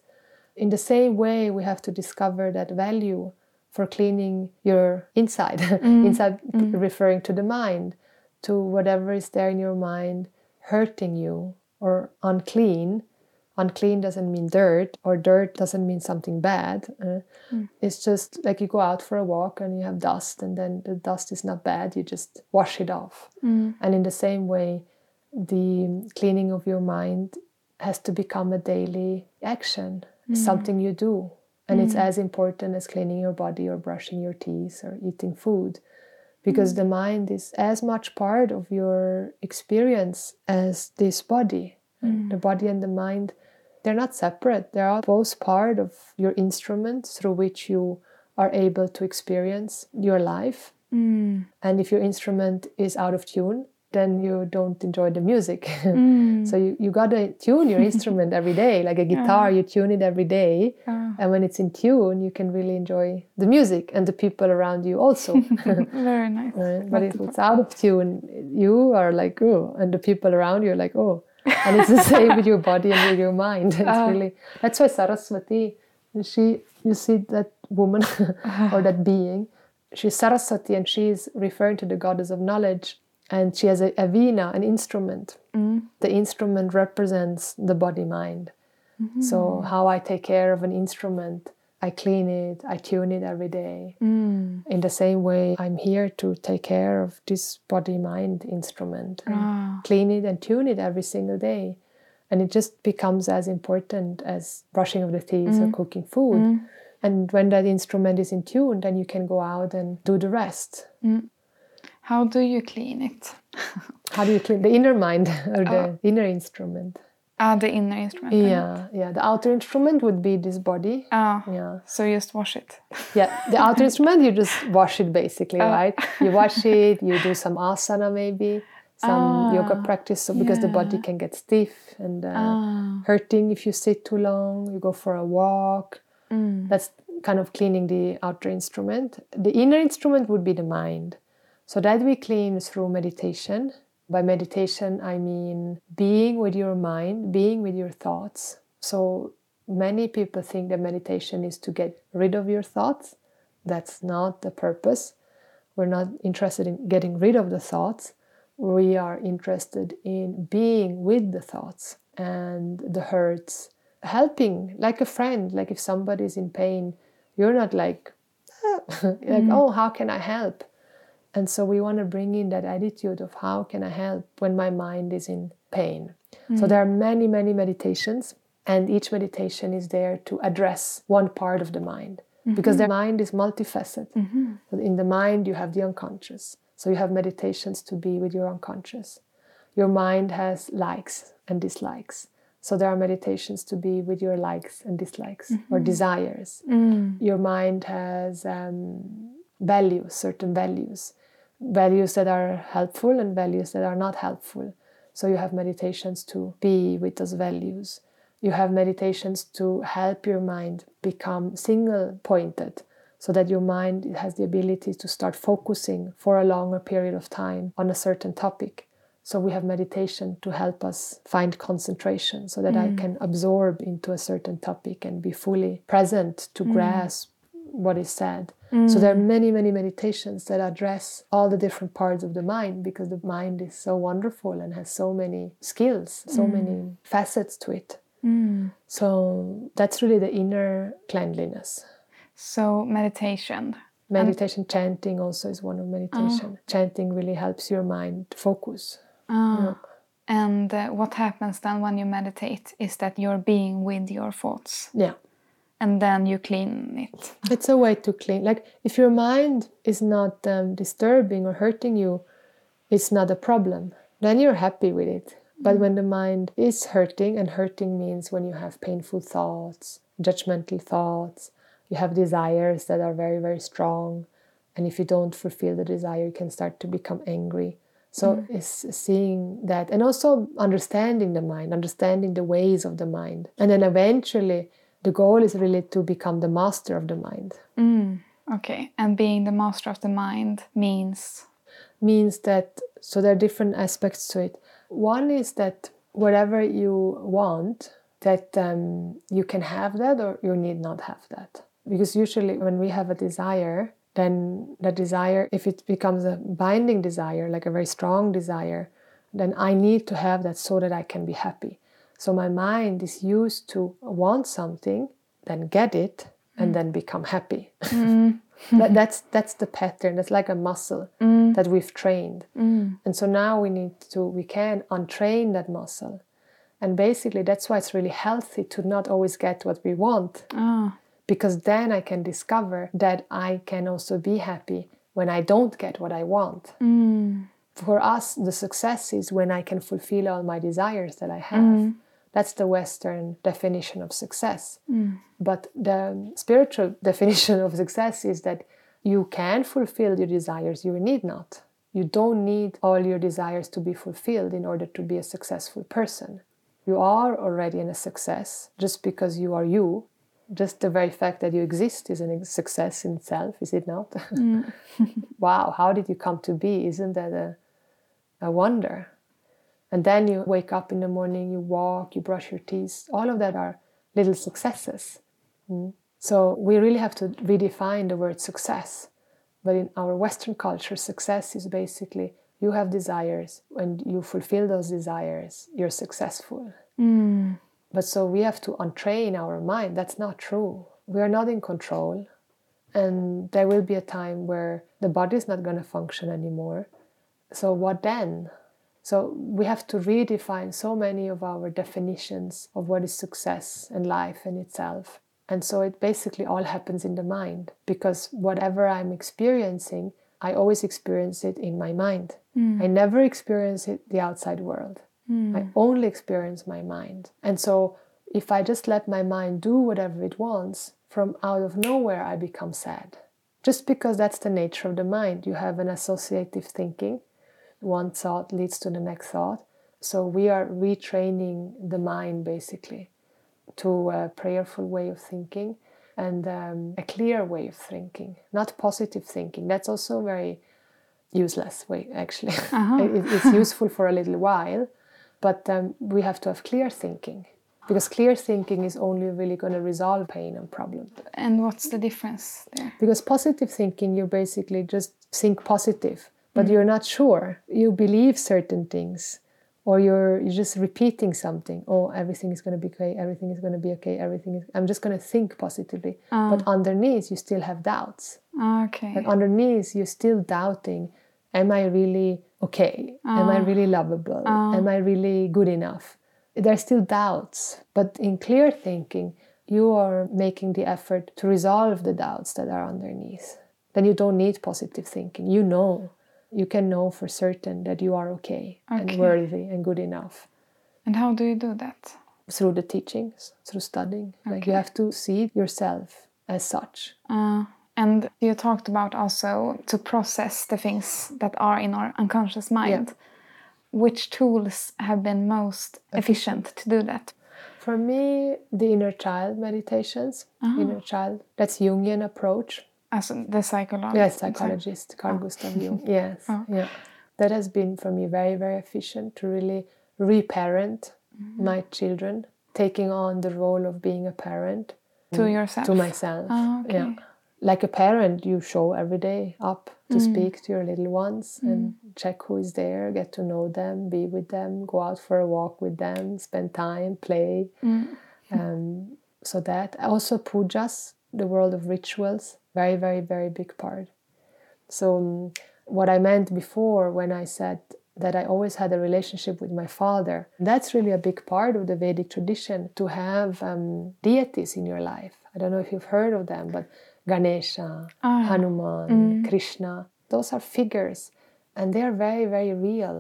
In the same way, we have to discover that value for cleaning your inside, mm-hmm. inside mm-hmm. referring to the mind, to whatever is there in your mind hurting you or unclean. Unclean doesn't mean dirt, or dirt doesn't mean something bad. Uh, mm. It's just like you go out for a walk and you have dust, and then the dust is not bad, you just wash it off. Mm. And in the same way, the cleaning of your mind has to become a daily action, mm. something you do. And it's as important as cleaning your body or brushing your teeth or eating food because the mind is as much part of your experience as this body. The body and the mind, they're not separate. They are both part of your instrument through which you are able to experience your life. And if your instrument is out of tune, then you don't enjoy the music. so you, you gotta tune your instrument every day. Like a guitar, you tune it every day. And when it's in tune, you can really enjoy the music and the people around you also. Very nice. Right? But if it's out of tune, you are like, oh, and the people around you are like, oh. And it's the same with your body and with your mind. It's uh. really that's why Saraswati, she you see that woman or that being, she's Saraswati and she is referring to the goddess of knowledge. And she has a, a veena, an instrument. Mm. The instrument represents the body mind. Mm-hmm. So how I take care of an instrument, I clean it, I tune it every day. Mm. In the same way, I'm here to take care of this body mind instrument, and ah. clean it and tune it every single day. And it just becomes as important as brushing of the teeth or mm. cooking food. Mm. And when that instrument is in tune, then you can go out and do the rest. How do you clean it? How do you clean the inner mind or the ah. inner instrument? Ah, the inner instrument. Yeah, yeah. The outer instrument would be this body. Ah, Yeah. so you just wash it. Yeah, the outer instrument, you just wash it basically, right? You wash it, you do some asana maybe, some yoga practice, so because the body can get stiff and uh, hurting if you sit too long. You go for a walk. That's kind of cleaning the outer instrument. The inner instrument would be the mind. So that we clean through meditation. By meditation, I mean being with your mind, being with your thoughts. So many people think that meditation is to get rid of your thoughts. That's not the purpose. We're not interested in getting rid of the thoughts. We are interested in being with the thoughts and the hurts, helping like a friend. Like if somebody is in pain, you're not like, like mm. oh, how can I help? And so we want to bring in that attitude of how can I help when my mind is in pain. So mm. there are many, many meditations, and each meditation is there to address one part of the mind because mm-hmm. the mind is multifaceted. So in the mind, you have the unconscious. So you have meditations to be with your unconscious. Your mind has likes and dislikes. So there are meditations to be with your likes and dislikes or mm-hmm. desires. Mm. Your mind has um, values, certain values. Values that are helpful and values that are not helpful. So you have meditations to be with those values. You have meditations to help your mind become single pointed so that your mind has the ability to start focusing for a longer period of time on a certain topic. So we have meditation to help us find concentration so that mm. I can absorb into a certain topic and be fully present to mm. grasp what is said. Mm. So there are many, many meditations that address all the different parts of the mind because the mind is so wonderful and has so many skills, so mm. many facets to it. Mm. So that's really the inner cleanliness. So meditation. Meditation, um, chanting also is one of meditation. Oh. Chanting really helps your mind focus. Oh. And uh, what happens then when you meditate is that you're being with your thoughts. Yeah. And then you clean it. It's a way to clean. Like if your mind is not um, disturbing or hurting you, it's not a problem. Then you're happy with it. But mm. when the mind is hurting, and hurting means when you have painful thoughts, judgmental thoughts, you have desires that are very, very strong. And if you don't fulfill the desire, you can start to become angry. So mm. it's seeing that and also understanding the mind, understanding the ways of the mind. And then eventually the goal is really to become the master of the mind. Mm. Okay. And being the master of the mind means? Means that, so there are different aspects to it. One is that whatever you want, that um, you can have that or you need not have that because usually when we have a desire then the desire if it becomes a binding desire like a very strong desire then i need to have that so that i can be happy so my mind is used to want something then get it and mm. then become happy mm. that, that's that's the pattern that's like a muscle mm. that we've trained mm. and so now we need to we can untrain that muscle and basically that's why it's really healthy to not always get what we want oh because then I can discover that I can also be happy when I don't get what I want. Mm. For us, the success is when I can fulfill all my desires that I have. Mm. That's the Western definition of success. Mm. But the spiritual definition of success is that you can fulfill your desires, you need not. You don't need all your desires to be fulfilled in order to be a successful person. You are already in a success just because you are you just the very fact that you exist is a success in itself, is it not? Mm. wow, how did you come to be? Isn't that a, a wonder? And then you wake up in the morning, you walk, you brush your teeth. All of that are little successes. Mm. So we really have to redefine the word success. But in our Western culture, success is basically you have desires and you fulfill those desires, you're successful. Mm. But so we have to untrain our mind. That's not true. We are not in control. And there will be a time where the body is not going to function anymore. So, what then? So, we have to redefine so many of our definitions of what is success and life in itself. And so, it basically all happens in the mind because whatever I'm experiencing, I always experience it in my mind. Mm. I never experience it the outside world. Mm. I only experience my mind. And so if I just let my mind do whatever it wants, from out of nowhere I become sad. Just because that's the nature of the mind. You have an associative thinking. One thought leads to the next thought. So we are retraining the mind basically to a prayerful way of thinking and um, a clear way of thinking, not positive thinking. That's also very useless way actually. Uh-huh. it, it's useful for a little while, but um, we have to have clear thinking because clear thinking is only really going to resolve pain and problem. And what's the difference there? Because positive thinking, you basically just think positive, but mm. you're not sure. You believe certain things, or you're you're just repeating something. Oh, everything is going to be okay. Everything is going to be okay. Everything is. I'm just going to think positively, uh. but underneath you still have doubts. Okay. Like underneath you're still doubting. Am I really okay? Uh. Am I ah. really lovable? Uh. Am I really good enough? There are still doubts, but in clear thinking, you are making the effort to resolve the doubts that are underneath. Then you don't need positive thinking. You know, you can know for certain that you are okay, okay. and worthy and good enough. And how do you do that? Through the teachings, through studying. Okay. Like you have to see yourself as such. Uh, And you talked about also to process the things that are in our unconscious mind. Which tools have been most efficient to do that? For me, the inner child meditations, inner child, that's Jungian approach. As the psychologist. Yes, psychologist Carl Gustav Jung. Yes, yeah. That has been for me very, very efficient to really reparent my children, taking on the role of being a parent To yourself. to myself. Ah, okay. Yeah. Like a parent, you show every day up to speak to your little ones and check who is there, get to know them, be with them, go out for a walk with them, spend time, play. Um, so that also pujas, the world of rituals, very, very, very big part. So um, what I meant before when I said that I always had a relationship with my father, that's really a big part of the Vedic tradition to have um, deities in your life. I don't know if you've heard of them, but Ganesha, Hanuman, Krishna, those are figures and they are very, very real.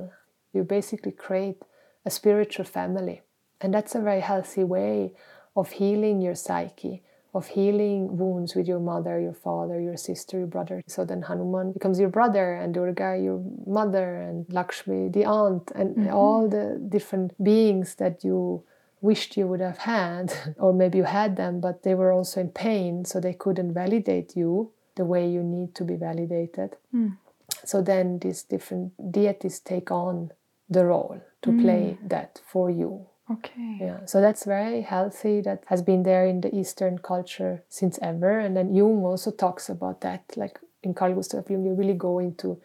You basically create a spiritual family. And that's a very healthy way of healing your psyche, of healing wounds with your mother, your father, your sister, your brother. So then Hanuman becomes your brother, and Durga your mother, and Lakshmi the aunt, and mm-hmm. all the different beings that you wished you would have had, or maybe you had them, but they were also in pain, so they couldn't validate you the way you need to be validated. Hmm. So then these different deities take on the role to play mm. that for you. Okay. Yeah, so that's very healthy. That has been there in the Eastern culture since ever. And then Jung also talks about that. Like in Carl Gustav Jung, you really go into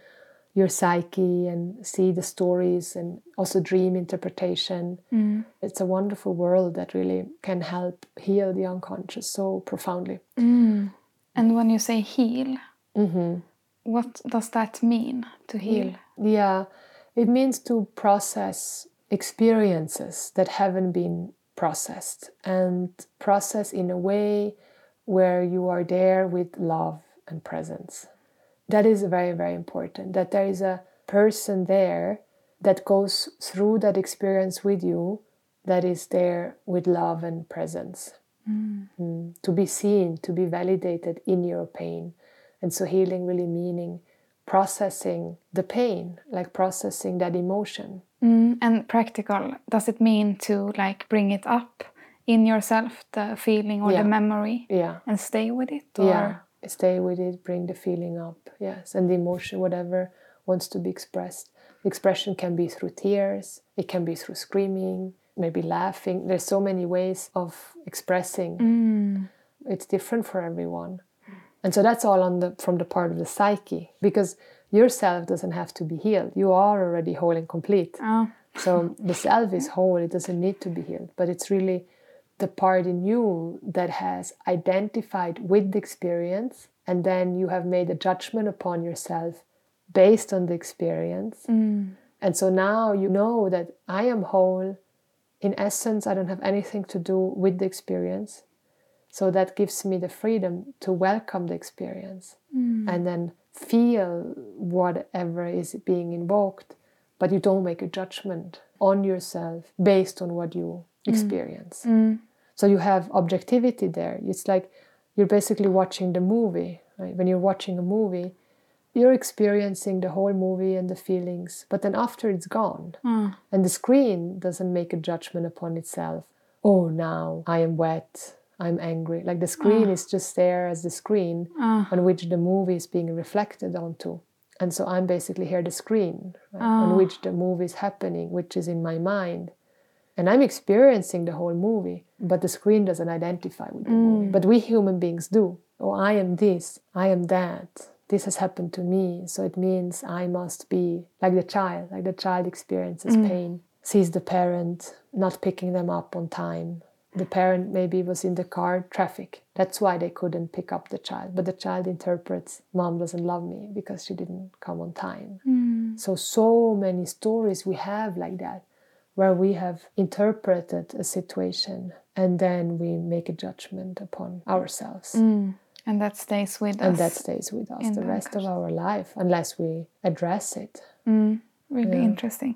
your psyche and see the stories and also dream interpretation. Mm. It's a wonderful world that really can help heal the unconscious so profoundly. Mm. And when you say heal, mm-hmm. what does that mean to heal? Yeah, it means to process experiences that haven't been processed and process in a way where you are there with love and presence. That is very, very important. That there is a person there that goes through that experience with you that is there with love and presence. Mm. To be seen, to be validated in your pain. And so healing really meaning processing the pain, like processing that emotion. Mm, and practical, does it mean to like bring it up in yourself, the feeling or Yeah. the memory, Yeah. and stay with it? Or? Yeah. Stay with it, bring the feeling up. Yes. And the emotion, whatever wants to be expressed. The expression can be through tears, it can be through screaming, maybe laughing. There's so many ways of expressing. Mm. It's different for everyone. And so that's all on the from the part of the psyche. Because yourself doesn't have to be healed. You are already whole and complete. Oh. So the self is whole, it doesn't need to be healed, but it's really the part in you that has identified with the experience, and then you have made a judgment upon yourself based on the experience. Mm. And so now you know that I am whole. In essence, I don't have anything to do with the experience. So that gives me the freedom to welcome the experience mm. and then feel whatever is being invoked, but you don't make a judgment on yourself based on what you mm. experience. Mm. So you have objectivity there. It's like you're basically watching the movie. Right? When you're watching a movie, you're experiencing the whole movie and the feelings, but then after it's gone, mm. and the screen doesn't make a judgment upon itself. Oh, now I am wet. I'm angry. Like the ah. screen is just there as the screen ah. on which the movie is being reflected onto. And so I'm basically here, the screen right, on ah. which the movie is happening, which is in my mind. And I'm experiencing the whole movie, but the screen doesn't identify with the movie. Mm. But we human beings do. Oh, I am this, I am that. This has happened to me. So it means I must be like the child, like the child experiences mm. pain, sees the parent not picking them up on time. The parent maybe was in the car traffic. That's why they couldn't pick up the child. But the child interprets, Mom doesn't love me because she didn't come on time. Hmm. So, so many stories we have like that where we have interpreted a situation and then we make a judgment upon ourselves. Hmm. And that stays with us. And that stays with us in the rest of our life unless we address it. Hmm. Really Yeah. interesting.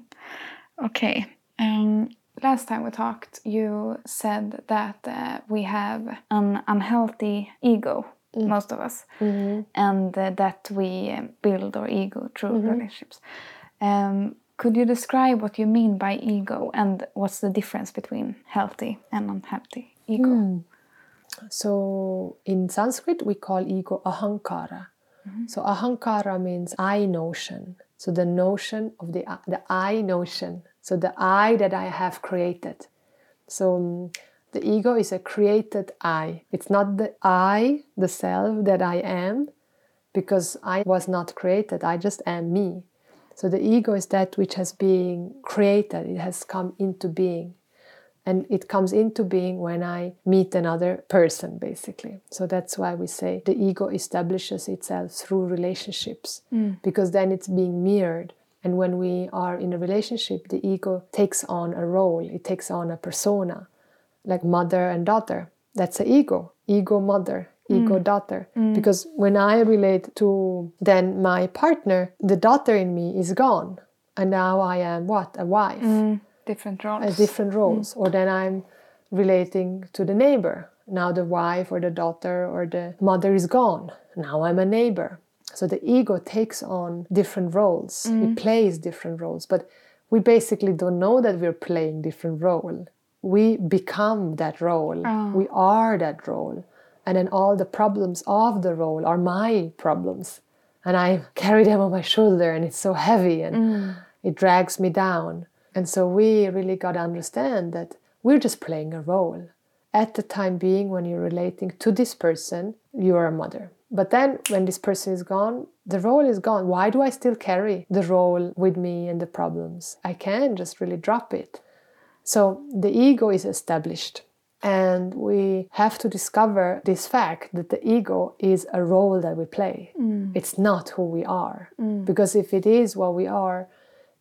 Okay. Um, last time we talked, you said that uh, we have an unhealthy ego. most of us, and uh, that we um, build our ego through relationships. Um, could you describe what you mean by ego and what's the difference between healthy and unhealthy ego? So in Sanskrit, we call ego ahankara. So ahankara means I notion. So the notion of the the I notion. So the I that I have created. So um, the ego is a created I. It's not the I, the self that I am, because I was not created. I just am me. So the ego is that which has been created. It has come into being and it comes into being when I meet another person, basically. So that's why we say the ego establishes itself through relationships, because then it's being mirrored. And when we are in a relationship, the ego takes on a role, it takes on a persona, like mother and daughter. That's the ego, ego mother, ego mm. daughter. Mm. Because when I relate to then my partner, the daughter in me is gone. And now I am what? A wife. Mm. Different uh, roles. different roles. Or then i'm relating to the neighbor. Now the wife or the daughter or the mother is gone. Now i'm a neighbor so the ego takes on different roles. It mm-hmm. plays different roles but we basically don't know that we're playing different role. We become that role. Oh. We are that role. And then all the problems of the role are my problems. And i carry them on my shoulder and it's so heavy and mm. it drags me down. And so we really got to understand that we're just playing a role. At the time being, when you're relating to this person, you're a mother. But then when this person is gone, the role is gone. Why do I still carry the role with me and the problems? I can just really drop it. So the ego is established. And we have to discover this fact that the ego is a role that we play. Mm. It's not who we are. Mm. Because if it is what we are,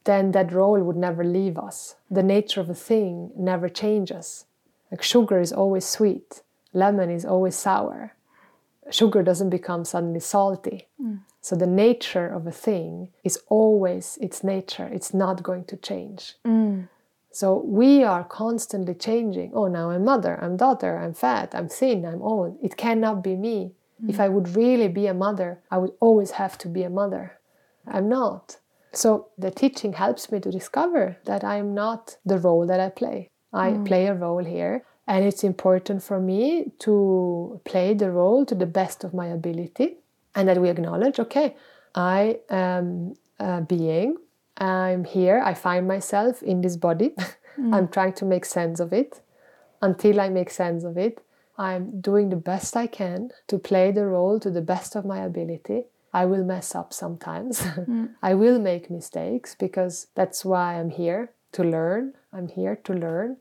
then that role would never leave us. The nature of a thing never changes. Like sugar is always sweet, lemon is always sour. Sugar doesn't become suddenly salty. Mm. So the nature of a thing is always its nature, it's not going to change. Mm. So we are constantly changing. Oh, now I'm mother, I'm daughter, I'm fat, I'm thin, I'm old. It cannot be me. Mm. If I would really be a mother, I would always have to be a mother. I'm not. So the teaching helps me to discover that I am not the role that I play. I play a role here, and it's important for me to play the role to the best of my ability, and that we acknowledge, okay, I am a being. I'm here. I find myself in this body. Mm. I'm trying to make sense of it. Until I make sense of it, I'm doing the best I can to play the role to the best of my ability. I will mess up sometimes. Mm. I will make mistakes because that's why I'm here to learn. I'm here to learn.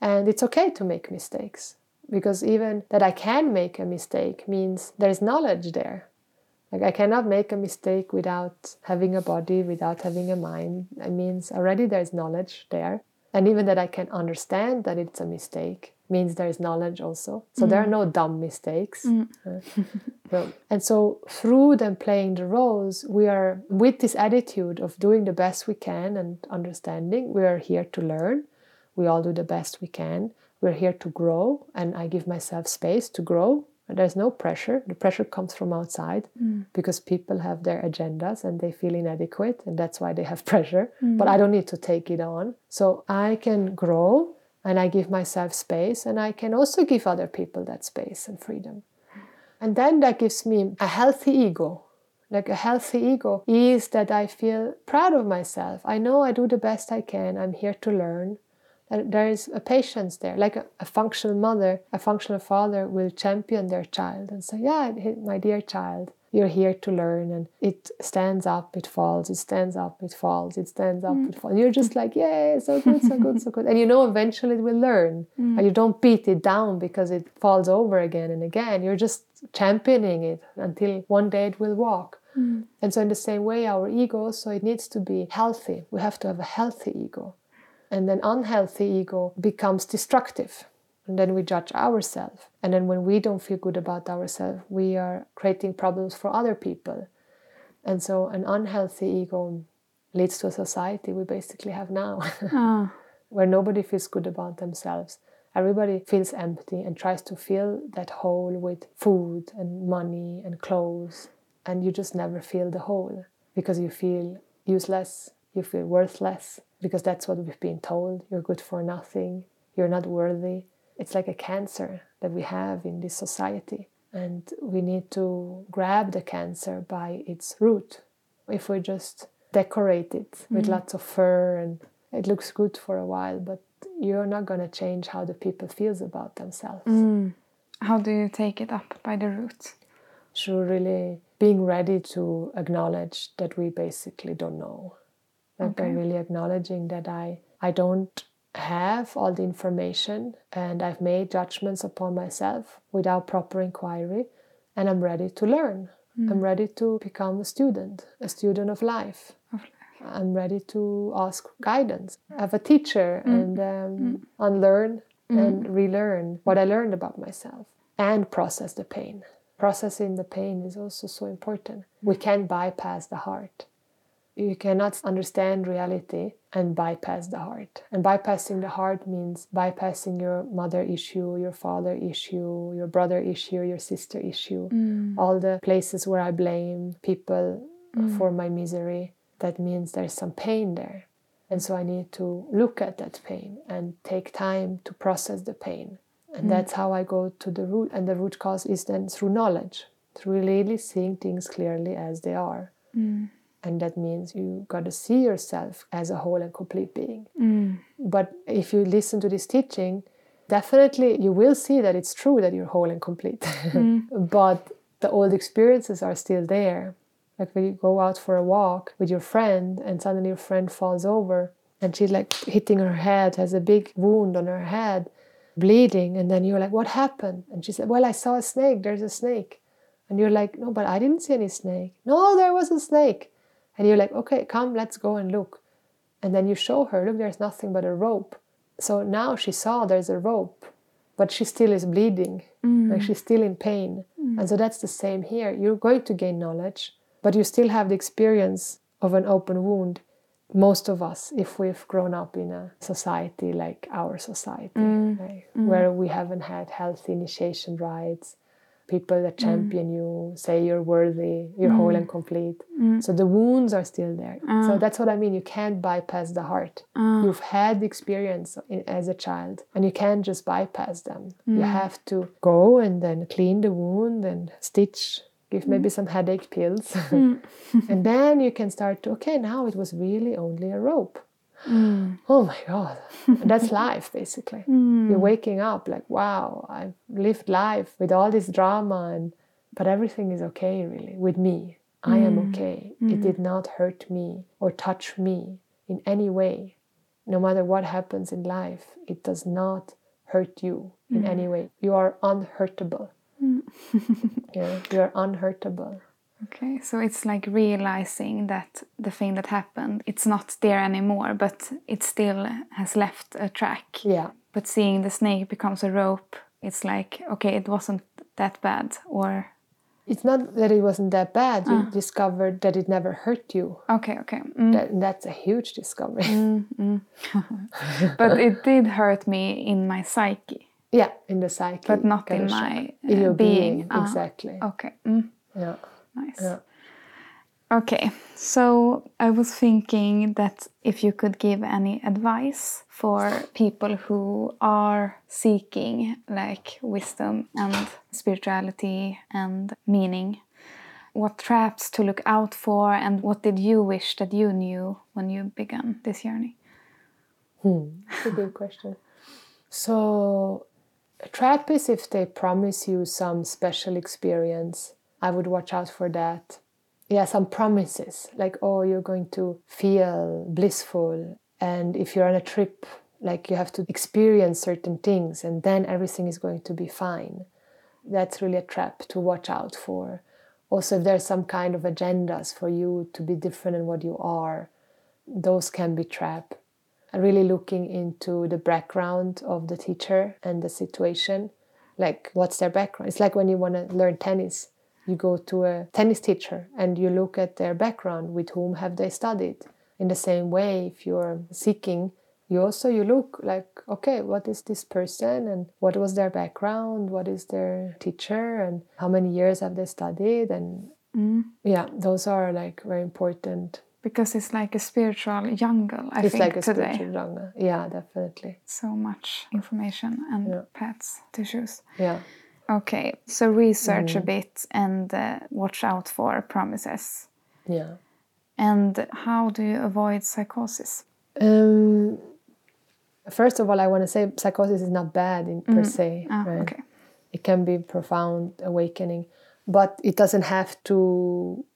And it's okay to make mistakes because even that I can make a mistake means there's knowledge there. Like I cannot make a mistake without having a body, without having a mind. It means already there's knowledge there. And even that I can understand that it's a mistake means there is knowledge also. So there are no dumb mistakes. Uh, no. And so through them playing the roles, we are with this attitude of doing the best we can and understanding, we are here to learn. We all do the best we can. We're here to grow, and I give myself space to grow. There's no pressure. The pressure comes from outside mm. because people have their agendas and they feel inadequate, and that's why they have pressure. Mm. But I don't need to take it on. So I can grow and I give myself space, and I can also give other people that space and freedom. And then that gives me a healthy ego. Like a healthy ego is that I feel proud of myself. I know I do the best I can. I'm here to learn. There is a patience there. Like a, a functional mother, a functional father will champion their child and say, Yeah, my dear child, you're here to learn. And it stands up, it falls, it stands up, it falls, it stands up, mm. it falls. You're just like, Yay, so good, so good, so good. And you know eventually it will learn. Mm. And you don't beat it down because it falls over again and again. You're just championing it until one day it will walk. Mm. And so, in the same way, our ego, so it needs to be healthy. We have to have a healthy ego. And then, unhealthy ego becomes destructive. And then we judge ourselves. And then, when we don't feel good about ourselves, we are creating problems for other people. And so, an unhealthy ego leads to a society we basically have now, Ah. where nobody feels good about themselves. Everybody feels empty and tries to fill that hole with food and money and clothes. And you just never fill the hole because you feel useless, you feel worthless, because that's what we've been told. You're good for nothing, you're not worthy. It's like a cancer that we have in this society. And we need to grab the cancer by its root. If we just decorate it with Mm. lots of fur and it looks good for a while, but you're not going to change how the people feels about themselves. Mm. How do you take it up by the root? So really being ready to acknowledge that we basically don't know. Like Okay. really acknowledging that I I don't have all the information and I've made judgments upon myself without proper inquiry and I'm ready to learn. I'm hmm. ready to become a student, a student of life. Of life. I'm ready to ask guidance, have a teacher, mm. and um, mm. unlearn mm. and relearn what I learned about myself and process the pain. Processing the pain is also so important. We can't bypass the heart. You cannot understand reality and bypass the heart. And bypassing the heart means bypassing your mother issue, your father issue, your brother issue, your sister issue, mm. all the places where I blame people mm. for my misery. That means there's some pain there. And so I need to look at that pain and take time to process the pain. And mm. that's how I go to the root. And the root cause is then through knowledge, through really seeing things clearly as they are. And that means you got to see yourself as a whole and complete being. Mm. But if you listen to this teaching, definitely you will see that it's true that you're whole and complete. Mm. but the old experiences are still there. Like when you go out for a walk with your friend and suddenly your friend falls over and she's like hitting her head, has a big wound on her head, bleeding. And then you're like, What happened? And she said, Well, I saw a snake. There's a snake. And you're like, No, but I didn't see any snake. No, there was a snake. And you're like, Okay, come, let's go and look. And then you show her, Look, there's nothing but a rope. So now she saw there's a rope, but she still is bleeding. Like mm. she's still in pain. Mm. And so that's the same here. You're going to gain knowledge, but you still have the experience of an open wound. Most of us, if we've grown up in a society like our society, mm. right, where we haven't had healthy initiation rites, people that mm. champion you, say you're worthy, you're whole and mm. complete. Mm. So the wounds are still there. So ah. that's what I mean. You can't bypass the heart. Ah. You've had the experience in, as a child, and you can't just bypass them. You have to go and then clean the wound and stitch. Give maybe some headache pills. and then you can start to, okay, now it was really only a rope. Mm. Oh my God. That's life, basically. Mm. You're waking up like, wow, I've lived life with all this drama, and but everything is okay, really, with me. I am mm. okay. It did not hurt me or touch me in any way. No matter what happens in life, it does not hurt you in any way. You are unhurtable. yeah, you are unhurtable. Okay, so it's like realizing that the thing that happened, it's not there anymore, but it still has left a track. Yeah. But seeing the snake becomes a rope, it's like, okay, it wasn't that bad, or It's not that it wasn't that bad. You discovered that it never hurt you. okay, okay. Mm. That, that's a huge discovery. but it did hurt me in my psyche, yeah, in the psyche. but not in my uh, being. being. Ah, Exactly. okay, mm, Yeah. Nice. Yeah. Okay, so I was thinking that if you could give any advice for people who are seeking like wisdom and spirituality and meaning, what traps to look out for, and what did you wish that you knew when you began this journey? Hmm, that's a good question. So, a trap is if they promise you some special experience. I would watch out for that. Yeah, some promises like, oh, you're going to feel blissful. And if you're on a trip, like you have to experience certain things and then everything is going to be fine. That's really a trap to watch out for. Also, if there's some kind of agendas for you to be different than what you are, those can be trap really looking into the background of the teacher and the situation like what's their background it's like when you want to learn tennis you go to a tennis teacher and you look at their background with whom have they studied in the same way if you're seeking you also you look like okay what is this person and what was their background what is their teacher and how many years have they studied and Mm. yeah those are like very important Because it's like a spiritual jungle, I it's think, like a today. spiritual jungle yeah definitely So much information and Yeah. paths to choose. yeah Okay, so research Mm. a bit and uh, watch out for promises. yeah And how do you avoid psychosis? um first of all i want to say psychosis is not bad in per se Ah, right? okay. it can be profound awakening but it doesn't have to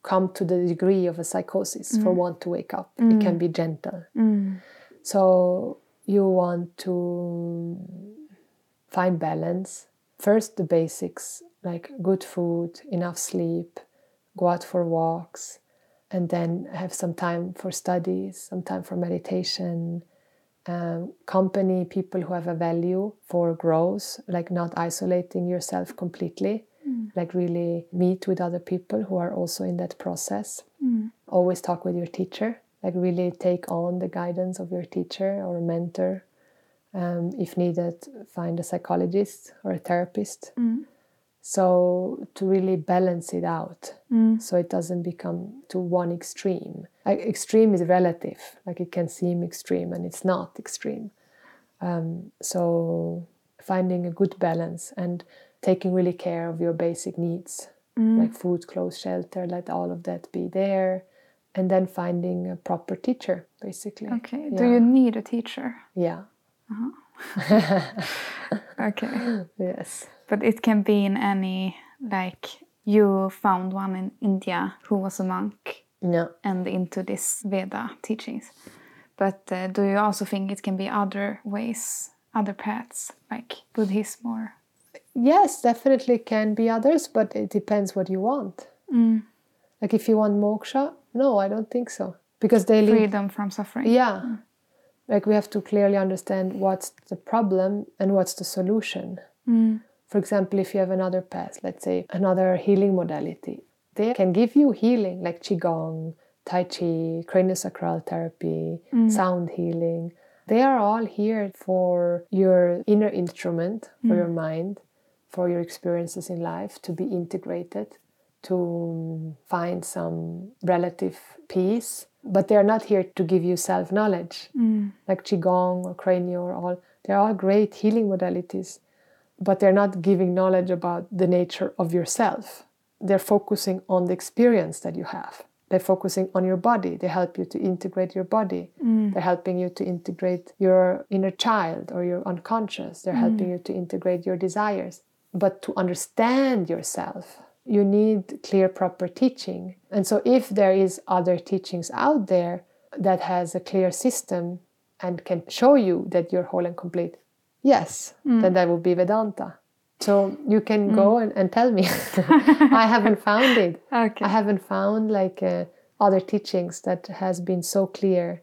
come to the degree of a psychosis for one to wake up it can be gentle Mm. so you want to find balance first the basics like good food enough sleep go out for walks and then have some time for studies some time for meditation um, company people who have a value for growth like not isolating yourself completely like really meet with other people who are also in that process. Always talk with your teacher like really take on the guidance of your teacher or mentor um, if needed find a psychologist or a therapist. So to really balance it out so it doesn't become to one extreme. Like extreme is relative like it can seem extreme and it's not extreme. Um, so finding a good balance and taking really care of your basic needs like food clothes shelter let all of that be there and then finding a proper teacher basically. Okay, do you need a teacher? yeah Uh-huh. Okay, yes but it can be in any, like, you found one in India who was a monk yeah and into this Veda teachings. But uh, do you also think it can be other ways, other paths, like Buddhism or? yes definitely can be others but it depends what you want mm. like if you want moksha no i don't think so because they lead freedom from suffering? Yeah. Mm. Like we have to clearly understand what's the problem and what's the solution. Mm. For example, if you have another path, let's say another healing modality, they can give you healing like Qigong, Tai Chi, craniosacral therapy, mm. sound healing. They are all here for your inner instrument, for mm. your mind, for your experiences in life to be integrated, to find some relative peace. But they're not here to give you self knowledge, mm. like Qigong or Cranio or all. They're all great healing modalities, but they're not giving knowledge about the nature of yourself. They're focusing on the experience that you have. They're focusing on your body. They help you to integrate your body. Mm. They're helping you to integrate your inner child or your unconscious. They're mm. helping you to integrate your desires. But to understand yourself, you need clear proper teaching. And so if there is other teachings out there that has a clear system and can show you that you're whole and complete, yes, then that would be Vedanta. So you can go and, and tell me. I haven't found it. Okay. I haven't found like uh, other teachings that has been so clear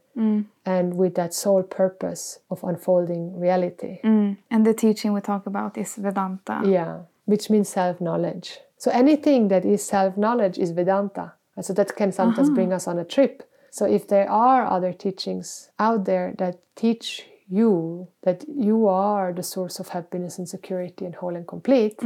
and with that sole purpose of unfolding reality. Mm. And the teaching we talk about is Vedanta. Yeah, which means self knowledge. So anything that is self knowledge is Vedanta. And so that can sometimes bring us on a trip. So if there are other teachings out there that teach you that you are the source of happiness and security and whole and complete,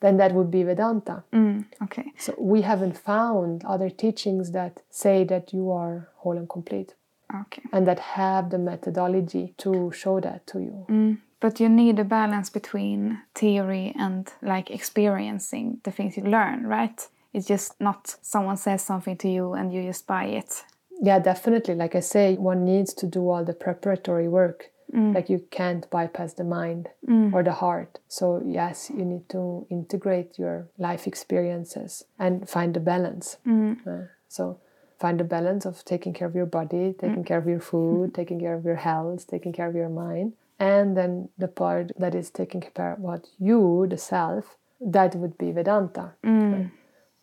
then that would be Vedanta. Mm. Okay. So we haven't found other teachings that say that you are whole and complete Okay. and that have the methodology to show that to you. Mm. But you need a balance between theory and like experiencing the things you learn, right? It's just not someone says something to you and you just buy it. Yeah, definitely. Like I say, one needs to do all the preparatory work. Mm. Like you can't bypass the mind mm. or the heart. So, yes, you need to integrate your life experiences and find the balance. Uh, so, find the balance of taking care of your body, taking care of your food, taking care of your health, taking care of your mind. And then the part that is taking care of what you, the self, that would be Vedanta. Mm.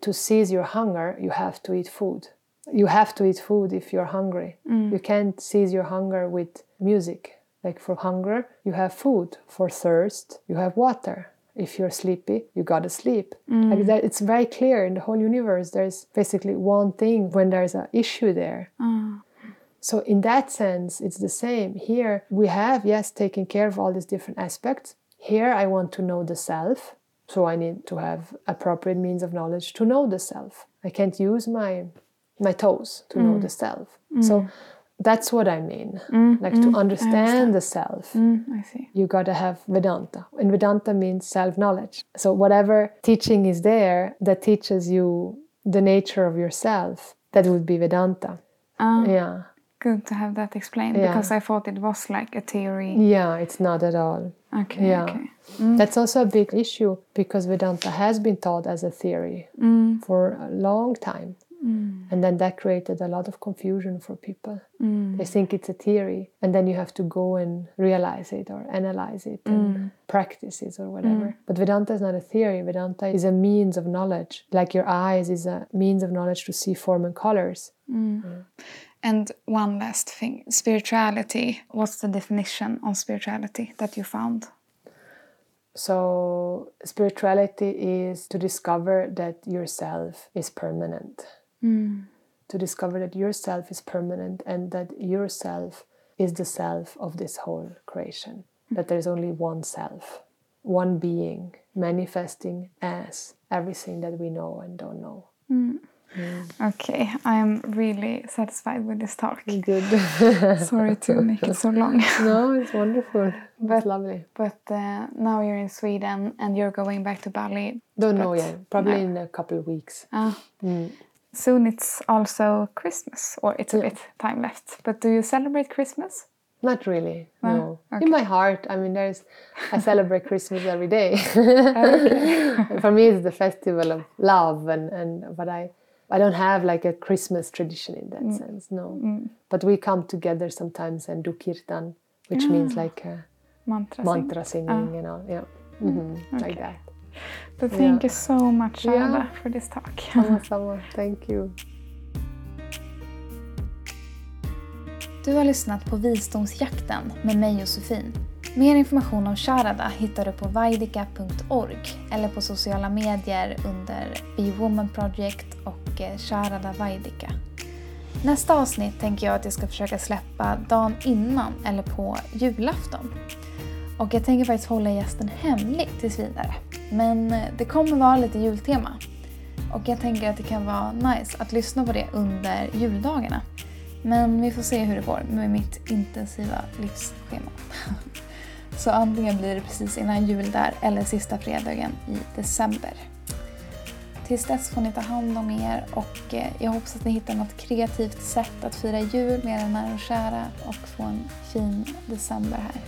To seize your hunger, you have to eat food. You have to eat food if you're hungry. Mm. You can't seize your hunger with music. Like for hunger, you have food. For thirst, you have water. If you're sleepy, you gotta sleep. Mm. Like that, it's very clear in the whole universe. There's basically one thing when there's an issue there. Ah. So, in that sense, it's the same. Here, we have, yes, taken care of all these different aspects. Here, I want to know the self. So, I need to have appropriate means of knowledge to know the self. I can't use my my toes to know the self. So, that's what I mean. like to understand the self Mm, I see. you got to have Vedanta. And Vedanta means self knowledge. So, whatever teaching is there that teaches you the nature of yourself, that would be Vedanta. Ah, Yeah. Good to have that explained Yeah. because I thought it was like a theory. Yeah, it's not at all. Okay, Yeah. okay. That's also a big issue because Vedanta has been taught as a theory Mm, for a long time. mm, And then that created a lot of confusion for people. mm, They think it's a theory, and then you have to go and realize it or analyze it and Mm. practice it or whatever. But Vedanta is not a theory. Vedanta is a means of knowledge. Like your eyes is a means of knowledge to see form and colors. Mm. And one last thing spirituality. What's the definition of spirituality that you found? So spirituality is to discover that yourself is permanent. Mm. To discover that yourself is permanent and that yourself is the self of this whole creation. That there's only one self, one being manifesting as everything that we know and don't know. Okay, I am really satisfied with this talk. Good. Sorry to make it so long. no, it's wonderful. But- it's lovely. But uh, now you're in Sweden and you're going back to Bali. Don't know yet. Probably no. in a couple of weeks. Uh, Mm. soon it's also Christmas, or it's a Yeah. bit time left. But do you celebrate Christmas? Not really. Ah, no. okay. In my heart, I mean, there's. I celebrate Christmas every day. For me, it's the festival of love, and and but I, I don't have like a Christmas tradition in that sense. No. Mm. But we come together sometimes and do kirtan, which means like uh, Mantra. sing. mantra singing, you know, yeah, hmm like okay. that. But thank Yeah. you so much, Yeah. For this talk. Sama, sama. Thank you. Du har lyssnat på Visdomsjakten med mig Josefin. Mer information om Sharada hittar du på vaidika.org eller på sociala medier under Be Woman Project och eh, Sharada Vaidika. Nästa avsnitt tänker jag att jag ska försöka släppa dagen innan eller på julafton. Och jag tänker faktiskt hålla gästen hemlig tills vidare. Men eh, det kommer vara lite jultema. Och jag tänker att det kan vara nice att lyssna på det under juldagarna. Men vi får se hur det går med mitt intensiva livsschema. Så antingen blir det precis innan jul där eller sista fredagen i december. Tills dess får ni ta hand om er och eh, jag hoppas att ni hittar något kreativt sätt att fira jul med era nära och kära och få en fin december här.